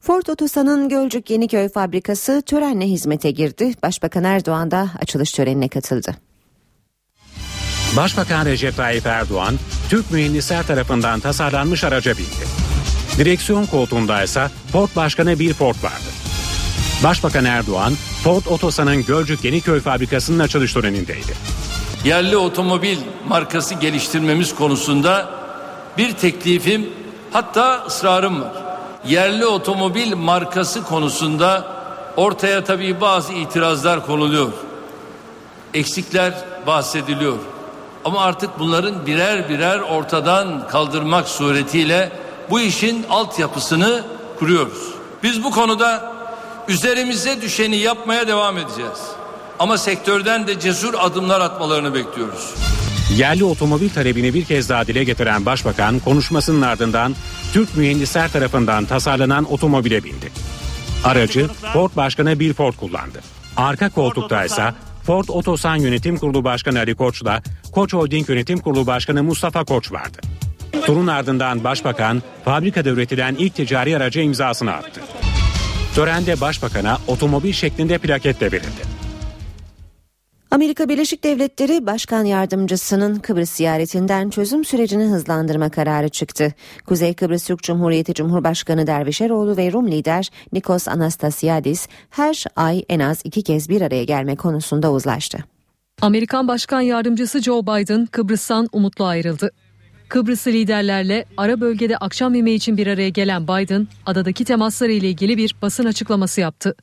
Speaker 2: Ford Otosan'ın Gölcük Yeniköy fabrikası törenle hizmete girdi. Başbakan Erdoğan da açılış törenine katıldı.
Speaker 9: Başbakan Recep Tayyip Erdoğan, Türk mühendisler tarafından tasarlanmış araca bindi. Direksiyon koltuğunda ise Ford Başkanı Bill Ford vardı. Başbakan Erdoğan, Ford Otosan'ın Gölcük Yeniköy fabrikasının açılış törenindeydi.
Speaker 5: Yerli otomobil markası geliştirmemiz konusunda bir teklifim hatta ısrarım var. Yerli otomobil markası konusunda ortaya tabii bazı itirazlar konuluyor. Eksikler bahsediliyor. Ama artık bunların birer birer ortadan kaldırmak suretiyle bu işin altyapısını kuruyoruz. Biz bu konuda üzerimize düşeni yapmaya devam edeceğiz. Ama sektörden de cesur adımlar atmalarını bekliyoruz.
Speaker 9: Yerli otomobil talebini bir kez daha dile getiren Başbakan konuşmasının ardından Türk mühendisler tarafından tasarlanan otomobile bindi. Aracı Ford Başkanı Bill Ford kullandı. Arka koltukta ise Ford Otosan Yönetim Kurulu Başkanı Ali Koç'la Koç Holding Yönetim Kurulu Başkanı Mustafa Koç vardı. Turun ardından Başbakan fabrikada üretilen ilk ticari araca imzasını attı. Törende Başbakan'a otomobil şeklinde plaketle verildi.
Speaker 2: Amerika Birleşik Devletleri Başkan Yardımcısının Kıbrıs ziyaretinden çözüm sürecini hızlandırma kararı çıktı. Kuzey Kıbrıs Türk Cumhuriyeti Cumhurbaşkanı Dervişeroğlu ve Rum lider Nikos Anastasiadis her ay en az iki kez bir araya gelme konusunda uzlaştı.
Speaker 3: Amerikan Başkan Yardımcısı Joe Biden Kıbrıs'tan umutlu ayrıldı. Kıbrıslı liderlerle ara bölgede akşam yemeği için bir araya gelen Biden, adadaki temasları ile ilgili bir basın açıklaması yaptı.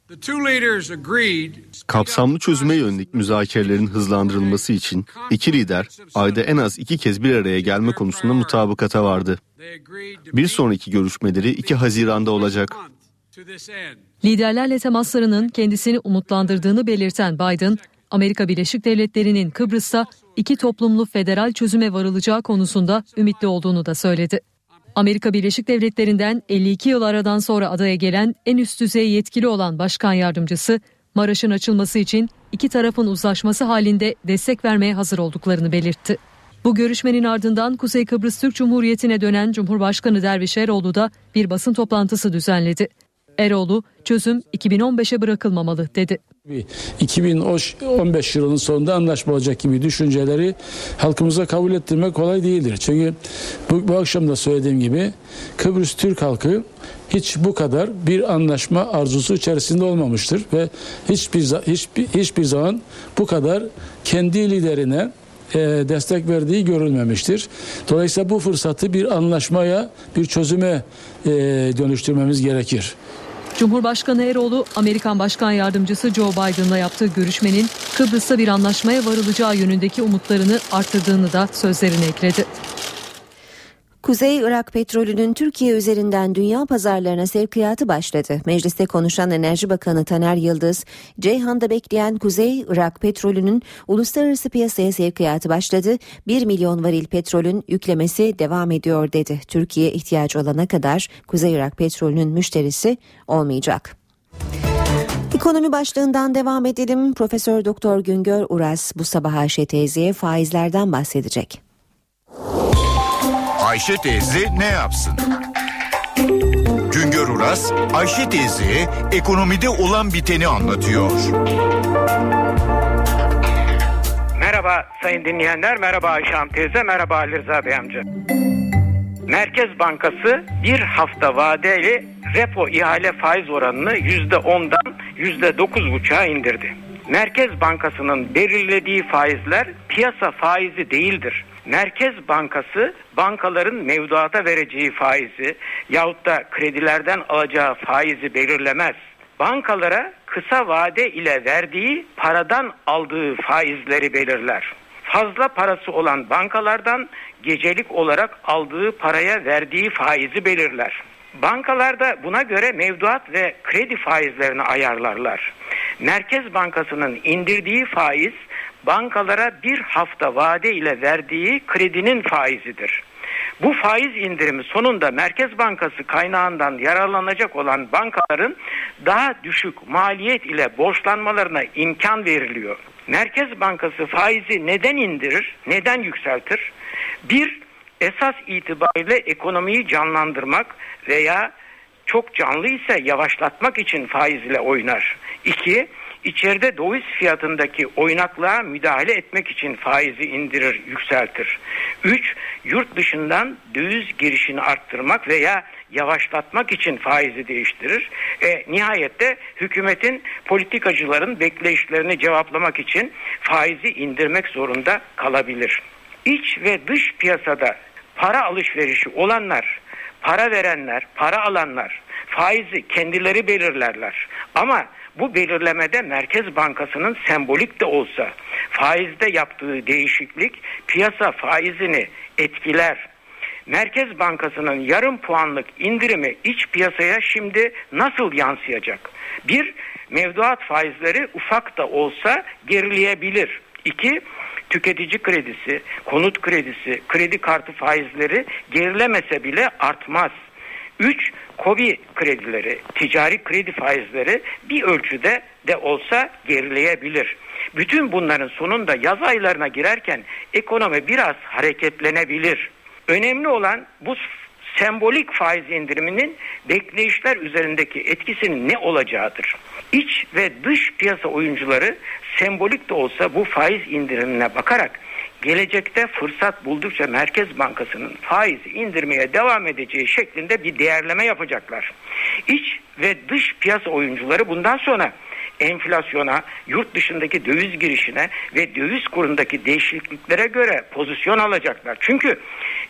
Speaker 23: Kapsamlı çözüme yönelik müzakerelerin hızlandırılması için iki lider ayda en az iki kez bir araya gelme konusunda mutabakata vardı. Bir sonraki görüşmeleri 2 Haziran'da olacak.
Speaker 3: Liderlerle temaslarının kendisini umutlandırdığını belirten Biden, Amerika Birleşik Devletleri'nin Kıbrıs'ta iki toplumlu federal çözüme varılacağı konusunda ümitli olduğunu da söyledi. Amerika Birleşik Devletleri'nden 52 yıl aradan sonra adaya gelen en üst düzey yetkili olan başkan yardımcısı Maraş'ın açılması için iki tarafın uzlaşması halinde destek vermeye hazır olduklarını belirtti. Bu görüşmenin ardından Kuzey Kıbrıs Türk Cumhuriyeti'ne dönen Cumhurbaşkanı Derviş Eroğlu da bir basın toplantısı düzenledi. Eroğlu çözüm 2015'e bırakılmamalı dedi.
Speaker 24: 2015 yılının sonunda anlaşma olacak gibi düşünceleri halkımıza kabul ettirmek kolay değildir. Çünkü bu, bu akşam da söylediğim gibi Kıbrıs Türk halkı hiç bu kadar bir anlaşma arzusu içerisinde olmamıştır ve hiçbir hiçbir, hiçbir zaman bu kadar kendi liderine e, destek verdiği görülmemiştir. Dolayısıyla bu fırsatı bir anlaşmaya, bir çözüme e, dönüştürmemiz gerekir.
Speaker 3: Cumhurbaşkanı Eroğlu, Amerikan Başkan Yardımcısı Joe Biden'la yaptığı görüşmenin Kıbrıs'ta bir anlaşmaya varılacağı yönündeki umutlarını arttırdığını da sözlerine ekledi.
Speaker 2: Kuzey Irak petrolünün Türkiye üzerinden dünya pazarlarına sevkiyatı başladı. Mecliste konuşan Enerji Bakanı Taner Yıldız, Ceyhan'da bekleyen Kuzey Irak petrolünün uluslararası piyasaya sevkiyatı başladı. 1 milyon varil petrolün yüklemesi devam ediyor dedi. Türkiye ihtiyacı olana kadar Kuzey Irak petrolünün müşterisi olmayacak. Ekonomi başlığından devam edelim. Profesör Doktor Güngör Uras bu sabah Ayşe teyzeye faizlerden bahsedecek.
Speaker 1: Ayşe teyze ne yapsın? Güngör Uras, Ayşe teyze ekonomide olan biteni anlatıyor.
Speaker 25: Merhaba sayın dinleyenler, merhaba Ayşe Hanım teyze, merhaba Ali Rıza Bey amca. Merkez Bankası bir hafta vadeli repo ihale faiz oranını %10'dan %9,5'a indirdi. Merkez Bankası'nın belirlediği faizler piyasa faizi değildir. Merkez Bankası bankaların mevduata vereceği faizi yahut da kredilerden alacağı faizi belirlemez. Bankalara kısa vade ile verdiği paradan aldığı faizleri belirler. Fazla parası olan bankalardan gecelik olarak aldığı paraya verdiği faizi belirler. Bankalar da buna göre mevduat ve kredi faizlerini ayarlarlar. Merkez Bankası'nın indirdiği faiz bankalara bir hafta vade ile verdiği kredinin faizidir. Bu faiz indirimi sonunda Merkez Bankası kaynağından yararlanacak olan bankaların daha düşük maliyet ile borçlanmalarına imkan veriliyor. Merkez Bankası faizi neden indirir, neden yükseltir? Bir, esas itibariyle ekonomiyi canlandırmak veya çok canlı ise yavaşlatmak için faiz ile oynar. İki, içeride döviz fiyatındaki oynaklığa müdahale etmek için faizi indirir, yükseltir. Üç, yurt dışından döviz girişini arttırmak veya yavaşlatmak için faizi değiştirir. E, nihayette hükümetin politikacıların bekleyişlerini cevaplamak için faizi indirmek zorunda kalabilir. İç ve dış piyasada para alışverişi olanlar, para verenler, para alanlar faizi kendileri belirlerler. Ama bu belirlemede Merkez Bankası'nın sembolik de olsa faizde yaptığı değişiklik piyasa faizini etkiler. Merkez Bankası'nın yarım puanlık indirimi iç piyasaya şimdi nasıl yansıyacak? Bir, mevduat faizleri ufak da olsa gerileyebilir. İki, tüketici kredisi, konut kredisi, kredi kartı faizleri gerilemese bile artmaz. Üç, kobi kredileri, ticari kredi faizleri bir ölçüde de olsa gerileyebilir. Bütün bunların sonunda yaz aylarına girerken ekonomi biraz hareketlenebilir. Önemli olan bu sembolik faiz indiriminin bekleyişler üzerindeki etkisinin ne olacağıdır. İç ve dış piyasa oyuncuları sembolik de olsa bu faiz indirimine bakarak gelecekte fırsat buldukça Merkez Bankası'nın faizi indirmeye devam edeceği şeklinde bir değerleme yapacaklar. İç ve dış piyasa oyuncuları bundan sonra enflasyona, yurt dışındaki döviz girişine ve döviz kurundaki değişikliklere göre pozisyon alacaklar. Çünkü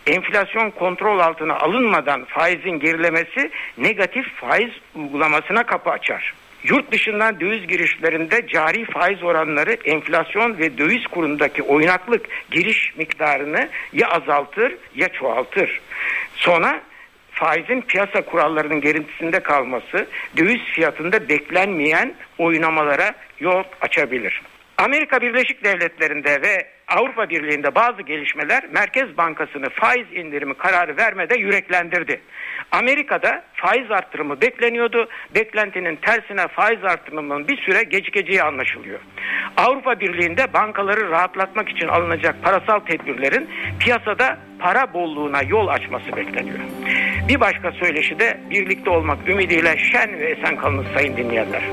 Speaker 25: enflasyon kontrol altına alınmadan faizin gerilemesi negatif faiz uygulamasına kapı açar. Yurt dışından döviz girişlerinde cari faiz oranları enflasyon ve döviz kurundaki oynaklık giriş miktarını ya azaltır ya çoğaltır. Sonra faizin piyasa kurallarının gerintisinde kalması döviz fiyatında beklenmeyen oynamalara yol açabilir. Amerika Birleşik Devletleri'nde ve Avrupa Birliği'nde bazı gelişmeler Merkez Bankası'nı faiz indirimi kararı vermede yüreklendirdi. Amerika'da faiz arttırımı bekleniyordu. Beklentinin tersine faiz arttırımının bir süre gecikeceği anlaşılıyor. Avrupa Birliği'nde bankaları rahatlatmak için alınacak parasal tedbirlerin piyasada para bolluğuna yol açması bekleniyor. Bir başka söyleşi de birlikte olmak ümidiyle şen ve esen kalınız sayın dinleyenler.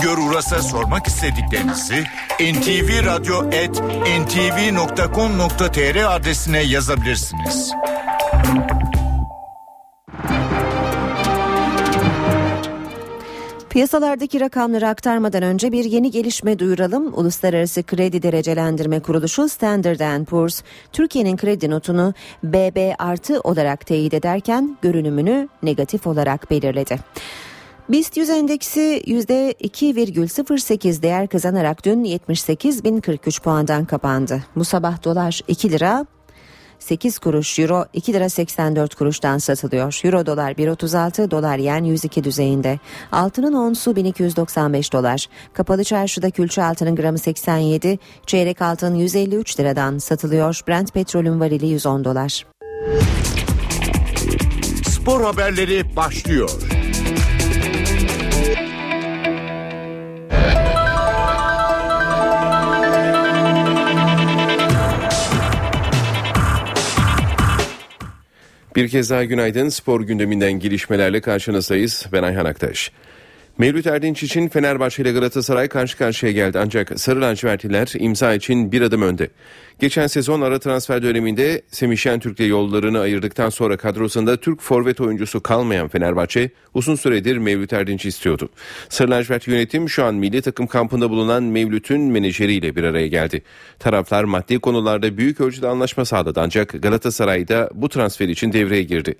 Speaker 1: Güngör Uras'a sormak istediklerinizi ntvradio.ntv.com.tr adresine yazabilirsiniz.
Speaker 2: Piyasalardaki rakamları aktarmadan önce bir yeni gelişme duyuralım. Uluslararası Kredi Derecelendirme Kuruluşu Standard Poor's Türkiye'nin kredi notunu BB artı olarak teyit ederken görünümünü negatif olarak belirledi. BIST 100 endeksi %2,08 değer kazanarak dün 78.043 puandan kapandı. Bu sabah dolar 2 lira 8 kuruş, euro 2 lira 84 kuruştan satılıyor. Euro dolar 1.36, dolar yen 102 düzeyinde. Altının onsu 1295 dolar. Kapalı çarşıda külçe altının gramı 87, çeyrek altın 153 liradan satılıyor. Brent petrolün varili 110 dolar.
Speaker 1: Spor haberleri başlıyor.
Speaker 14: Bir kez daha günaydın. Spor gündeminden gelişmelerle karşınızdayız. Ben Ayhan Aktaş. Mevlüt Erdinç için Fenerbahçe ile Galatasaray karşı karşıya geldi ancak Sarı Lacivertliler imza için bir adım önde. Geçen sezon ara transfer döneminde Semih Şentürk'le yollarını ayırdıktan sonra kadrosunda Türk forvet oyuncusu kalmayan Fenerbahçe uzun süredir Mevlüt Erdinç'i istiyordu. Sarı lacivert yönetim şu an milli takım kampında bulunan Mevlüt'ün menajeriyle bir araya geldi. Taraflar maddi konularda büyük ölçüde anlaşma sağladı ancak Galatasaray'da bu transfer için devreye girdi.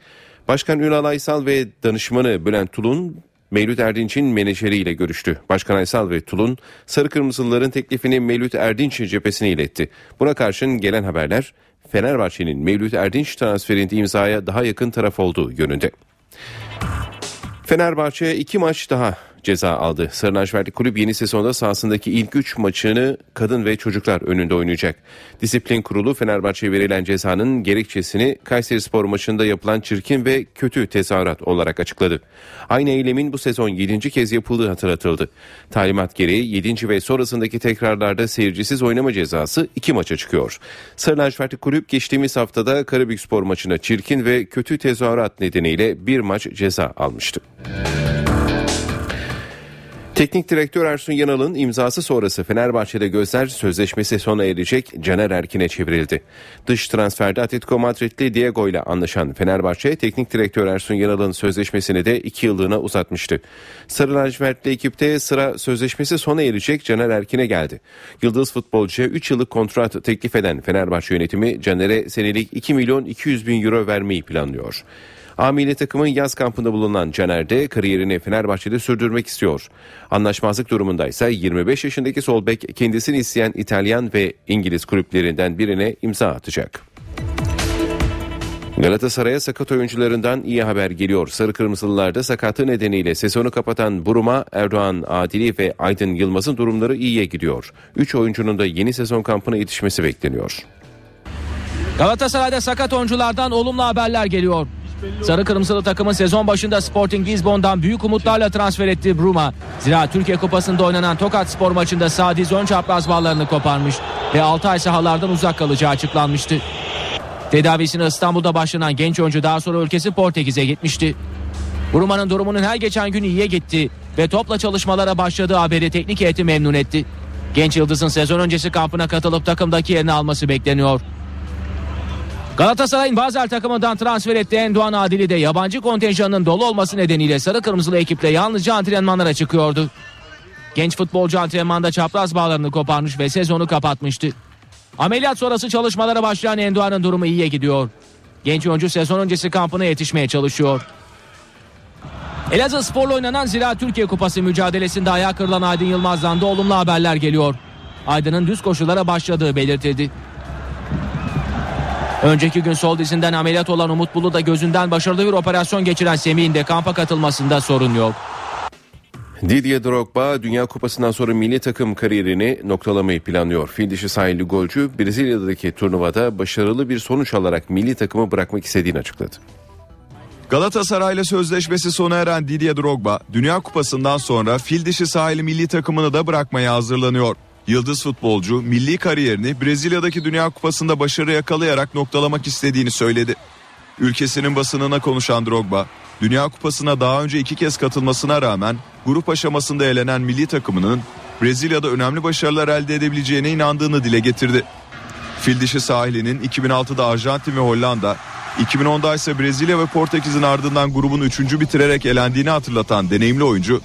Speaker 14: Başkan Ünal Aysal ve danışmanı Bülent Tulun Mevlüt Erdinç'in menajeriyle görüştü. Başkan Aysal ve Tulun Sarı Kırmızılıların teklifini Mevlüt Erdinç cephesine iletti. Buna karşın gelen haberler Fenerbahçe'nin Mevlüt Erdinç transferinde imzaya daha yakın taraf olduğu yönünde. Fenerbahçe iki maç daha ceza aldı. Sarı lacivertli kulüp yeni sezonda sahasındaki ilk 3 maçını kadın ve çocuklar önünde oynayacak. Disiplin kurulu Fenerbahçe'ye verilen cezanın gerekçesini Kayseri Spor maçında yapılan çirkin ve kötü tezahürat olarak açıkladı. Aynı eylemin bu sezon 7. kez yapıldığı hatırlatıldı. Talimat gereği 7. ve sonrasındaki tekrarlarda seyircisiz oynama cezası 2 maça çıkıyor. Sarı lacivertli kulüp geçtiğimiz haftada Karabük Spor maçına çirkin ve kötü tezahürat nedeniyle bir maç ceza almıştı. Teknik direktör Ersun Yanal'ın imzası sonrası Fenerbahçe'de gözler sözleşmesi sona erecek Caner Erkin'e çevrildi. Dış transferde Atletico Madrid'li Diego ile anlaşan Fenerbahçe teknik direktör Ersun Yanal'ın sözleşmesini de 2 yıllığına uzatmıştı. Sarı lacivertli ekipte sıra sözleşmesi sona erecek Caner Erkin'e geldi. Yıldız futbolcuya 3 yıllık kontrat teklif eden Fenerbahçe yönetimi Caner'e senelik 2 milyon 200 bin euro vermeyi planlıyor. A takımın yaz kampında bulunan Caner de kariyerini Fenerbahçe'de sürdürmek istiyor. Anlaşmazlık durumundaysa 25 yaşındaki sol bek kendisini isteyen İtalyan ve İngiliz kulüplerinden birine imza atacak. Galatasaray'a sakat oyuncularından iyi haber geliyor. Sarı Kırmızılılarda sakatı nedeniyle sezonu kapatan Buruma, Erdoğan Adili ve Aydın Yılmaz'ın durumları iyiye gidiyor. 3 oyuncunun da yeni sezon kampına yetişmesi bekleniyor.
Speaker 16: Galatasaray'da sakat oyunculardan olumlu haberler geliyor. Sarı Kırmızılı takımın sezon başında Sporting Lisbon'dan büyük umutlarla transfer ettiği Bruma. Zira Türkiye Kupası'nda oynanan Tokat Spor maçında sağ diz ön çapraz bağlarını koparmış ve 6 ay sahalardan uzak kalacağı açıklanmıştı. Tedavisine İstanbul'da başlanan genç oyuncu daha sonra ülkesi Portekiz'e gitmişti. Bruma'nın durumunun her geçen gün iyiye gitti ve topla çalışmalara başladığı haberi teknik heyeti memnun etti. Genç Yıldız'ın sezon öncesi kampına katılıp takımdaki yerini alması bekleniyor. Galatasaray'ın Basel takımından transfer ettiği Endoğan Adili de yabancı kontenjanının dolu olması nedeniyle sarı kırmızılı ekiple yalnızca antrenmanlara çıkıyordu. Genç futbolcu antrenmanda çapraz bağlarını koparmış ve sezonu kapatmıştı. Ameliyat sonrası çalışmalara başlayan Endoğan'ın durumu iyiye gidiyor. Genç oyuncu sezon öncesi kampına yetişmeye çalışıyor. Elazığ Spor'la oynanan Zira Türkiye Kupası mücadelesinde ayağa kırılan Aydın Yılmaz'dan da olumlu haberler geliyor. Aydın'ın düz koşulara başladığı belirtildi. Önceki gün sol dizinden ameliyat olan Umut Bulu da gözünden başarılı bir operasyon geçiren Semih'in de kampa katılmasında sorun yok.
Speaker 14: Didier Drogba Dünya Kupası'ndan sonra milli takım kariyerini noktalamayı planlıyor. Fil dişi sahilli golcü Brezilya'daki turnuvada başarılı bir sonuç alarak milli takımı bırakmak istediğini açıkladı.
Speaker 15: Galatasaray'la sözleşmesi sona eren Didier Drogba, Dünya Kupası'ndan sonra fil dişi sahili milli takımını da bırakmaya hazırlanıyor. Yıldız futbolcu milli kariyerini Brezilya'daki Dünya Kupası'nda başarı yakalayarak noktalamak istediğini söyledi. Ülkesinin basınına konuşan Drogba, Dünya Kupası'na daha önce iki kez katılmasına rağmen grup aşamasında elenen milli takımının Brezilya'da önemli başarılar elde edebileceğine inandığını dile getirdi. Fil dişi sahilinin 2006'da Arjantin ve Hollanda, 2010'da ise Brezilya ve Portekiz'in ardından grubun üçüncü bitirerek elendiğini hatırlatan deneyimli oyuncu,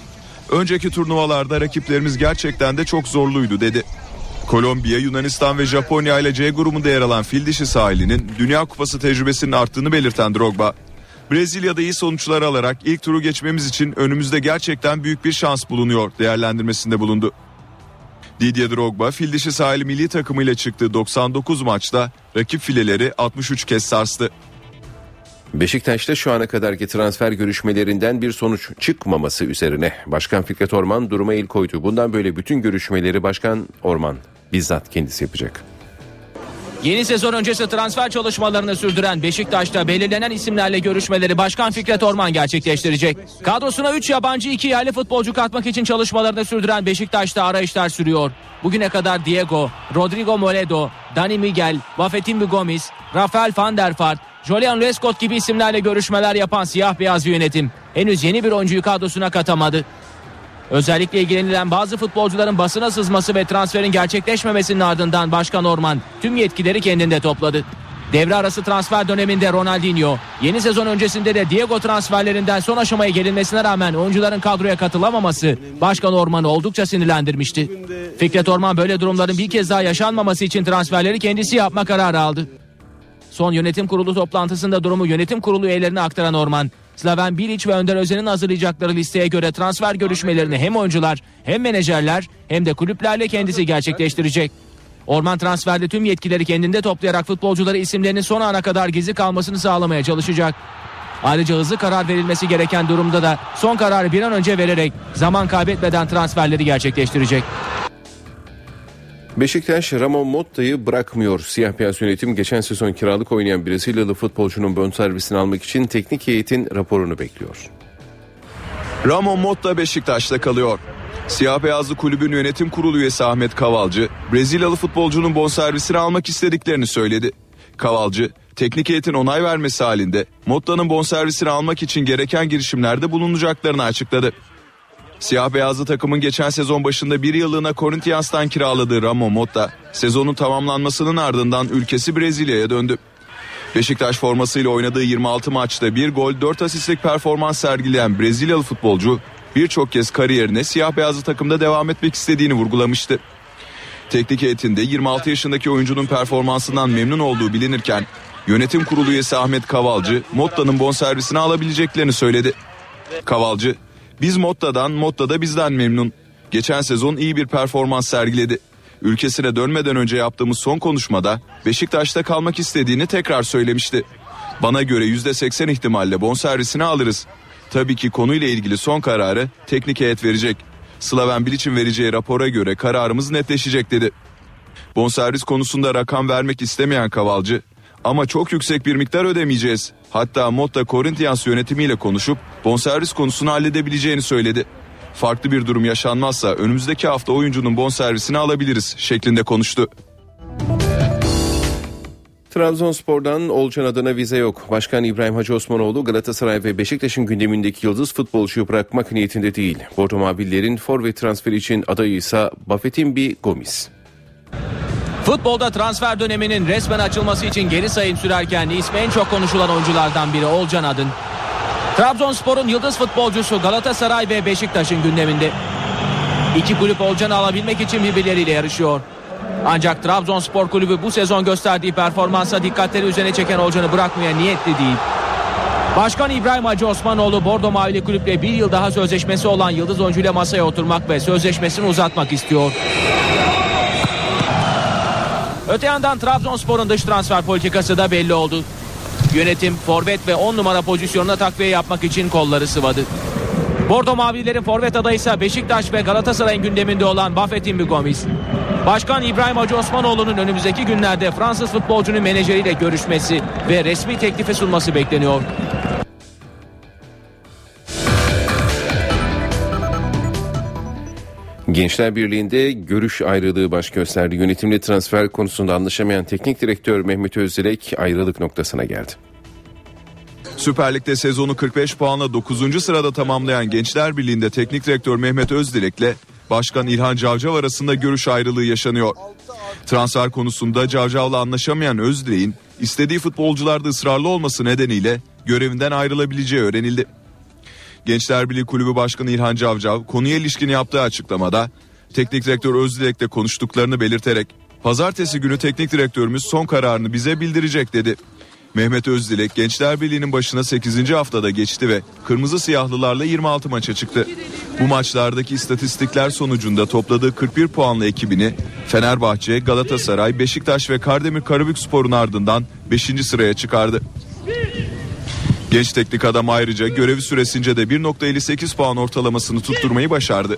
Speaker 15: önceki turnuvalarda rakiplerimiz gerçekten de çok zorluydu dedi. Kolombiya, Yunanistan ve Japonya ile C grubunda yer alan fil dişi sahilinin Dünya Kupası tecrübesinin arttığını belirten Drogba, Brezilya'da iyi sonuçlar alarak ilk turu geçmemiz için önümüzde gerçekten büyük bir şans bulunuyor değerlendirmesinde bulundu. Didier Drogba fil dişi sahili milli takımıyla çıktığı 99 maçta rakip fileleri 63 kez sarstı.
Speaker 14: Beşiktaş'ta şu ana kadarki transfer görüşmelerinden bir sonuç çıkmaması üzerine Başkan Fikret Orman duruma el koydu. Bundan böyle bütün görüşmeleri Başkan Orman bizzat kendisi yapacak.
Speaker 16: Yeni sezon öncesi transfer çalışmalarını sürdüren Beşiktaş'ta belirlenen isimlerle görüşmeleri Başkan Fikret Orman gerçekleştirecek. Kadrosuna 3 yabancı 2 yerli futbolcu katmak için çalışmalarını sürdüren Beşiktaş'ta arayışlar sürüyor. Bugüne kadar Diego, Rodrigo Moledo, Dani Miguel, Buffetin Gomis, Rafael van der Vaart, Julian Lescott gibi isimlerle görüşmeler yapan siyah beyaz yönetim henüz yeni bir oyuncuyu kadrosuna katamadı. Özellikle ilgilenilen bazı futbolcuların basına sızması ve transferin gerçekleşmemesinin ardından Başkan Orman tüm yetkileri kendinde topladı. Devre arası transfer döneminde Ronaldinho, yeni sezon öncesinde de Diego transferlerinden son aşamaya gelinmesine rağmen oyuncuların kadroya katılamaması Başkan Orman'ı oldukça sinirlendirmişti. Fikret Orman böyle durumların bir kez daha yaşanmaması için transferleri kendisi yapma kararı aldı. Son yönetim kurulu toplantısında durumu yönetim kurulu üyelerine aktaran Orman, Slaven Bilic ve Önder Özen'in hazırlayacakları listeye göre transfer görüşmelerini hem oyuncular hem menajerler hem de kulüplerle kendisi gerçekleştirecek. Orman transferde tüm yetkileri kendinde toplayarak futbolcuları isimlerinin son ana kadar gizli kalmasını sağlamaya çalışacak. Ayrıca hızlı karar verilmesi gereken durumda da son kararı bir an önce vererek zaman kaybetmeden transferleri gerçekleştirecek.
Speaker 14: Beşiktaş Ramon Motta'yı bırakmıyor. Siyah beyaz yönetim geçen sezon kiralık oynayan Brezilyalı futbolcunun bonservisini almak için teknik heyetin raporunu bekliyor.
Speaker 15: Ramon Motta Beşiktaş'ta kalıyor. Siyah beyazlı kulübün yönetim kurulu üyesi Ahmet Kavalcı, Brezilyalı futbolcunun bonservisini almak istediklerini söyledi. Kavalcı, teknik heyetin onay vermesi halinde Motta'nın bonservisini almak için gereken girişimlerde bulunacaklarını açıkladı. Siyah beyazlı takımın geçen sezon başında bir yıllığına Corinthians'tan kiraladığı Ramon Motta, sezonun tamamlanmasının ardından ülkesi Brezilya'ya döndü. Beşiktaş formasıyla oynadığı 26 maçta bir gol 4 asistlik performans sergileyen Brezilyalı futbolcu birçok kez kariyerine siyah beyazlı takımda devam etmek istediğini vurgulamıştı. Teknik heyetinde 26 yaşındaki oyuncunun performansından memnun olduğu bilinirken yönetim kurulu üyesi Ahmet Kavalcı Motta'nın bonservisini alabileceklerini söyledi. Kavalcı biz Motta'dan, Motta da bizden memnun. Geçen sezon iyi bir performans sergiledi. Ülkesine dönmeden önce yaptığımız son konuşmada Beşiktaş'ta kalmak istediğini tekrar söylemişti. Bana göre %80 ihtimalle bonservisini alırız. Tabii ki konuyla ilgili son kararı teknik heyet verecek. Slaven Bilic'in vereceği rapora göre kararımız netleşecek dedi. Bonservis konusunda rakam vermek istemeyen Kavalcı ama çok yüksek bir miktar ödemeyeceğiz. Hatta Motta Corinthians yönetimiyle konuşup bonservis konusunu halledebileceğini söyledi. Farklı bir durum yaşanmazsa önümüzdeki hafta oyuncunun bonservisini alabiliriz şeklinde konuştu.
Speaker 14: Trabzonspor'dan Olcan adına vize yok. Başkan İbrahim Hacı Osmanoğlu Galatasaray ve Beşiktaş'ın gündemindeki yıldız futbolcuyu bırakmak niyetinde değil. Bordo Mavillerin forvet transferi için adayı ise Buffetin Gomis.
Speaker 16: Futbolda transfer döneminin resmen açılması için geri sayım sürerken ismi en çok konuşulan oyunculardan biri Olcan Adın. Trabzonspor'un yıldız futbolcusu Galatasaray ve Beşiktaş'ın gündeminde. İki kulüp Olcan'ı alabilmek için birbirleriyle yarışıyor. Ancak Trabzonspor kulübü bu sezon gösterdiği performansa dikkatleri üzerine çeken Olcan'ı bırakmaya niyetli değil. Başkan İbrahim Hacı Osmanoğlu Bordo Mavili kulüple bir yıl daha sözleşmesi olan yıldız oyuncuyla masaya oturmak ve sözleşmesini uzatmak istiyor. Öte yandan Trabzonspor'un dış transfer politikası da belli oldu. Yönetim forvet ve 10 numara pozisyonuna takviye yapmak için kolları sıvadı. Bordo Mavililerin forvet adayı ise Beşiktaş ve Galatasaray'ın gündeminde olan Buffetin Gomis. Başkan İbrahim Hacı Osmanoğlu'nun önümüzdeki günlerde Fransız futbolcunun menajeriyle görüşmesi ve resmi teklifi sunması bekleniyor.
Speaker 14: Gençler Birliği'nde görüş ayrılığı baş gösterdi. Yönetimle transfer konusunda anlaşamayan teknik direktör Mehmet Özdilek ayrılık noktasına geldi.
Speaker 15: Süper Lig'de sezonu 45 puanla 9. sırada tamamlayan Gençler Birliği'nde teknik direktör Mehmet Özdilek'le Başkan İlhan Cavcav arasında görüş ayrılığı yaşanıyor. Transfer konusunda Cavcav'la anlaşamayan Özdilek'in istediği futbolcularda ısrarlı olması nedeniyle görevinden ayrılabileceği öğrenildi. Gençler Birliği Kulübü Başkanı İlhan Cavcav konuya ilişkin yaptığı açıklamada teknik direktör Özdilek'le konuştuklarını belirterek pazartesi günü teknik direktörümüz son kararını bize bildirecek dedi. Mehmet Özdilek Gençler Birliği'nin başına 8. haftada geçti ve kırmızı siyahlılarla 26 maça çıktı. Bu maçlardaki istatistikler sonucunda topladığı 41 puanlı ekibini Fenerbahçe, Galatasaray, Beşiktaş ve Kardemir Karabükspor'un ardından 5. sıraya çıkardı. Genç teknik adam ayrıca görevi süresince de 1.58 puan ortalamasını tutturmayı başardı.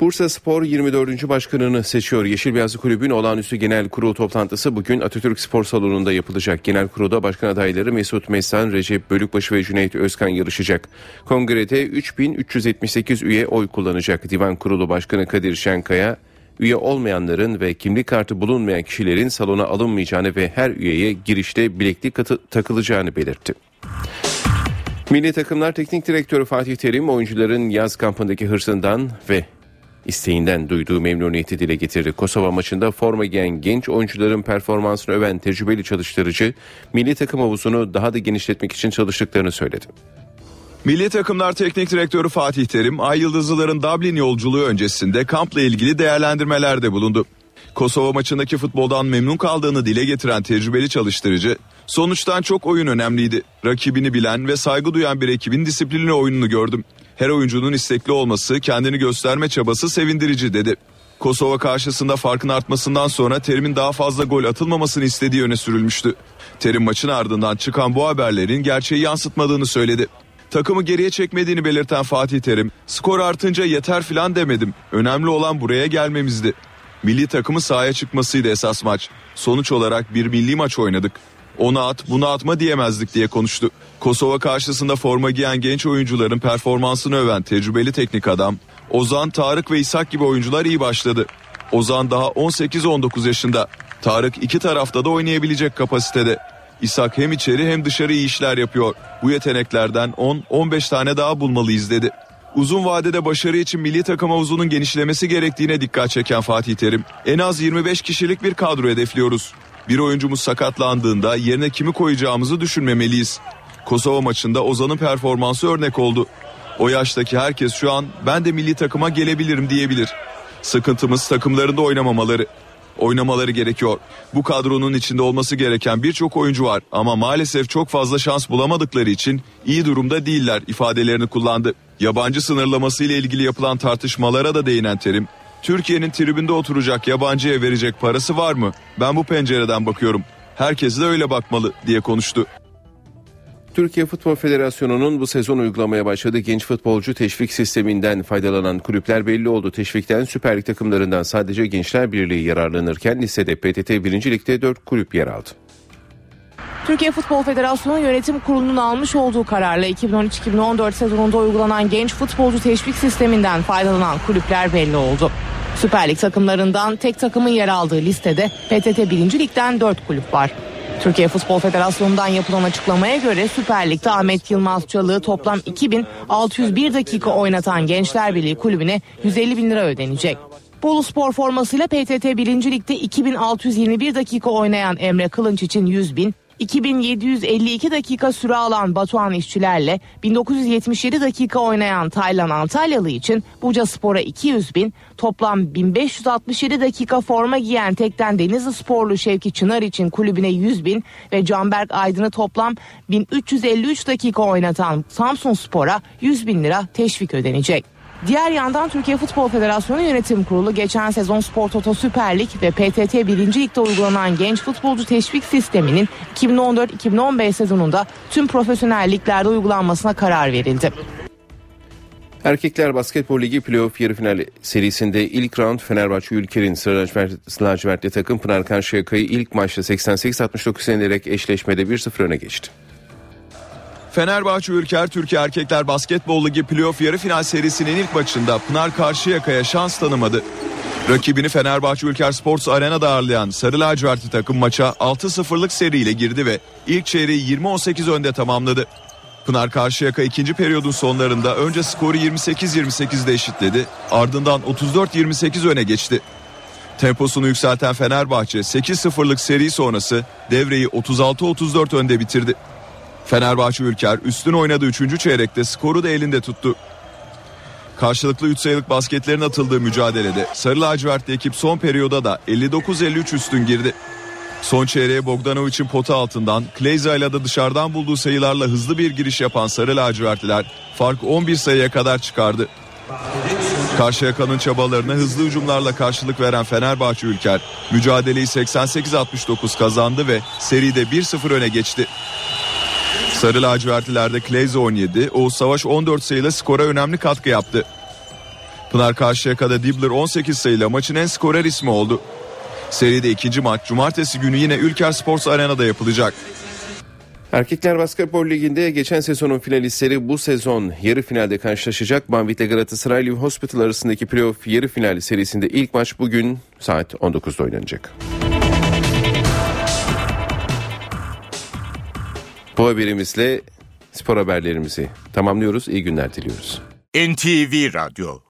Speaker 14: Bursa Spor 24. başkanını seçiyor. Yeşil Beyazlı Kulübün olağanüstü genel kurul toplantısı bugün Atatürk Spor Salonu'nda yapılacak. Genel kurulda başkan adayları Mesut Mestan, Recep Bölükbaşı ve Cüneyt Özkan yarışacak. Kongrede 3378 üye oy kullanacak. Divan Kurulu Başkanı Kadir Şenkaya, üye olmayanların ve kimlik kartı bulunmayan kişilerin salona alınmayacağını ve her üyeye girişte bileklik katı- takılacağını belirtti. Milli takımlar teknik direktörü Fatih Terim oyuncuların yaz kampındaki hırsından ve isteğinden duyduğu memnuniyeti dile getirdi. Kosova maçında forma giyen genç oyuncuların performansını öven tecrübeli çalıştırıcı milli takım havuzunu daha da genişletmek için çalıştıklarını söyledi.
Speaker 15: Milli takımlar teknik direktörü Fatih Terim, Ay Yıldızlıların Dublin yolculuğu öncesinde kampla ilgili değerlendirmelerde bulundu. Kosova maçındaki futboldan memnun kaldığını dile getiren tecrübeli çalıştırıcı, sonuçtan çok oyun önemliydi. Rakibini bilen ve saygı duyan bir ekibin disiplinli oyununu gördüm. Her oyuncunun istekli olması, kendini gösterme çabası sevindirici dedi. Kosova karşısında farkın artmasından sonra Terim'in daha fazla gol atılmamasını istediği öne sürülmüştü. Terim maçın ardından çıkan bu haberlerin gerçeği yansıtmadığını söyledi. Takımı geriye çekmediğini belirten Fatih Terim, skor artınca yeter filan demedim. Önemli olan buraya gelmemizdi. Milli takımı sahaya çıkmasıydı esas maç. Sonuç olarak bir milli maç oynadık. Onu at bunu atma diyemezdik diye konuştu. Kosova karşısında forma giyen genç oyuncuların performansını öven tecrübeli teknik adam Ozan, Tarık ve İshak gibi oyuncular iyi başladı. Ozan daha 18-19 yaşında. Tarık iki tarafta da oynayabilecek kapasitede. İshak hem içeri hem dışarı iyi işler yapıyor. Bu yeteneklerden 10-15 tane daha bulmalıyız dedi. Uzun vadede başarı için milli takım havuzunun genişlemesi gerektiğine dikkat çeken Fatih Terim, en az 25 kişilik bir kadro hedefliyoruz. Bir oyuncumuz sakatlandığında yerine kimi koyacağımızı düşünmemeliyiz. Kosova maçında Ozan'ın performansı örnek oldu. O yaştaki herkes şu an ben de milli takıma gelebilirim diyebilir. Sıkıntımız takımlarında oynamamaları. Oynamaları gerekiyor. Bu kadronun içinde olması gereken birçok oyuncu var ama maalesef çok fazla şans bulamadıkları için iyi durumda değiller ifadelerini kullandı. Yabancı sınırlaması ile ilgili yapılan tartışmalara da değinen Terim, Türkiye'nin tribünde oturacak yabancıya verecek parası var mı? Ben bu pencereden bakıyorum. Herkes de öyle bakmalı diye konuştu.
Speaker 14: Türkiye Futbol Federasyonu'nun bu sezon uygulamaya başladığı genç futbolcu teşvik sisteminden faydalanan kulüpler belli oldu. Teşvikten Süper Lig takımlarından sadece Gençler Birliği yararlanırken listede PTT 1. Lig'de 4 kulüp yer aldı.
Speaker 17: Türkiye Futbol Federasyonu Yönetim Kurulu'nun almış olduğu kararla 2013-2014 sezonunda uygulanan genç futbolcu teşvik sisteminden faydalanan kulüpler belli oldu. Süper Lig takımlarından tek takımın yer aldığı listede PTT 1. Lig'den 4 kulüp var. Türkiye Futbol Federasyonu'ndan yapılan açıklamaya göre Süper Lig'de Ahmet Yılmaz Çalık'ı toplam 2601 dakika oynatan Gençler Birliği kulübüne 150 bin lira ödenecek. Bolu Spor formasıyla PTT 1. Lig'de 2621 dakika oynayan Emre Kılınç için 100 bin, 2752 dakika süre alan Batuhan İşçilerle 1977 dakika oynayan Taylan Antalyalı için Buca Spor'a 200 bin, toplam 1567 dakika forma giyen Tekten Denizli Sporlu Şevki Çınar için kulübüne 100 bin ve Canberk Aydın'ı toplam 1353 dakika oynatan Samsun Spor'a 100 bin lira teşvik ödenecek. Diğer yandan Türkiye Futbol Federasyonu Yönetim Kurulu geçen sezon Spor Toto Süper Lig ve PTT 1. Lig'de uygulanan genç futbolcu teşvik sisteminin 2014-2015 sezonunda tüm profesyonel liglerde uygulanmasına karar verildi.
Speaker 14: Erkekler Basketbol Ligi playoff yarı final serisinde ilk round Fenerbahçe Ülker'in lacivertli takım Pınar Karşıyaka'yı ilk maçta 88-69 yenerek eşleşmede 1-0 öne geçti.
Speaker 15: Fenerbahçe Ülker Türkiye Erkekler Basketbol Ligi playoff yarı final serisinin ilk maçında Pınar Karşıyaka'ya şans tanımadı. Rakibini Fenerbahçe Ülker Sports Arena'da ağırlayan Sarı lacivertli takım maça 6-0'lık seriyle girdi ve ilk çeyreği 20-18 önde tamamladı. Pınar Karşıyaka ikinci periyodun sonlarında önce skoru 28-28'de eşitledi ardından 34-28 öne geçti. Temposunu yükselten Fenerbahçe 8-0'lık seri sonrası devreyi 36-34 önde bitirdi. Fenerbahçe Ülker üstün oynadığı 3. çeyrekte skoru da elinde tuttu. Karşılıklı 3 sayılık basketlerin atıldığı mücadelede Sarı lacivertli ekip son periyoda da 59-53 üstün girdi. Son çeyreğe Bogdanovic'in pota altından Kleyza ile de dışarıdan bulduğu sayılarla hızlı bir giriş yapan Sarı lacivertliler fark 11 sayıya kadar çıkardı. Karşıyaka'nın çabalarına hızlı hücumlarla karşılık veren Fenerbahçe Ülker mücadeleyi 88-69 kazandı ve seride 1-0 öne geçti. Sarı lacivertlilerde Kleyza 17, Oğuz Savaş 14 sayıyla skora önemli katkı yaptı. Pınar Karşıyaka'da Dibbler 18 sayıyla maçın en skorer ismi oldu. Seride ikinci maç cumartesi günü yine Ülker Sports Arena'da yapılacak.
Speaker 14: Erkekler Basketbol Ligi'nde geçen sezonun finalistleri bu sezon yarı finalde karşılaşacak. Banvit'le Galatasaray Live Hospital arasındaki playoff yarı final serisinde ilk maç bugün saat 19'da oynanacak. Bu haberimizle spor haberlerimizi tamamlıyoruz. İyi günler diliyoruz.
Speaker 1: NTV Radyo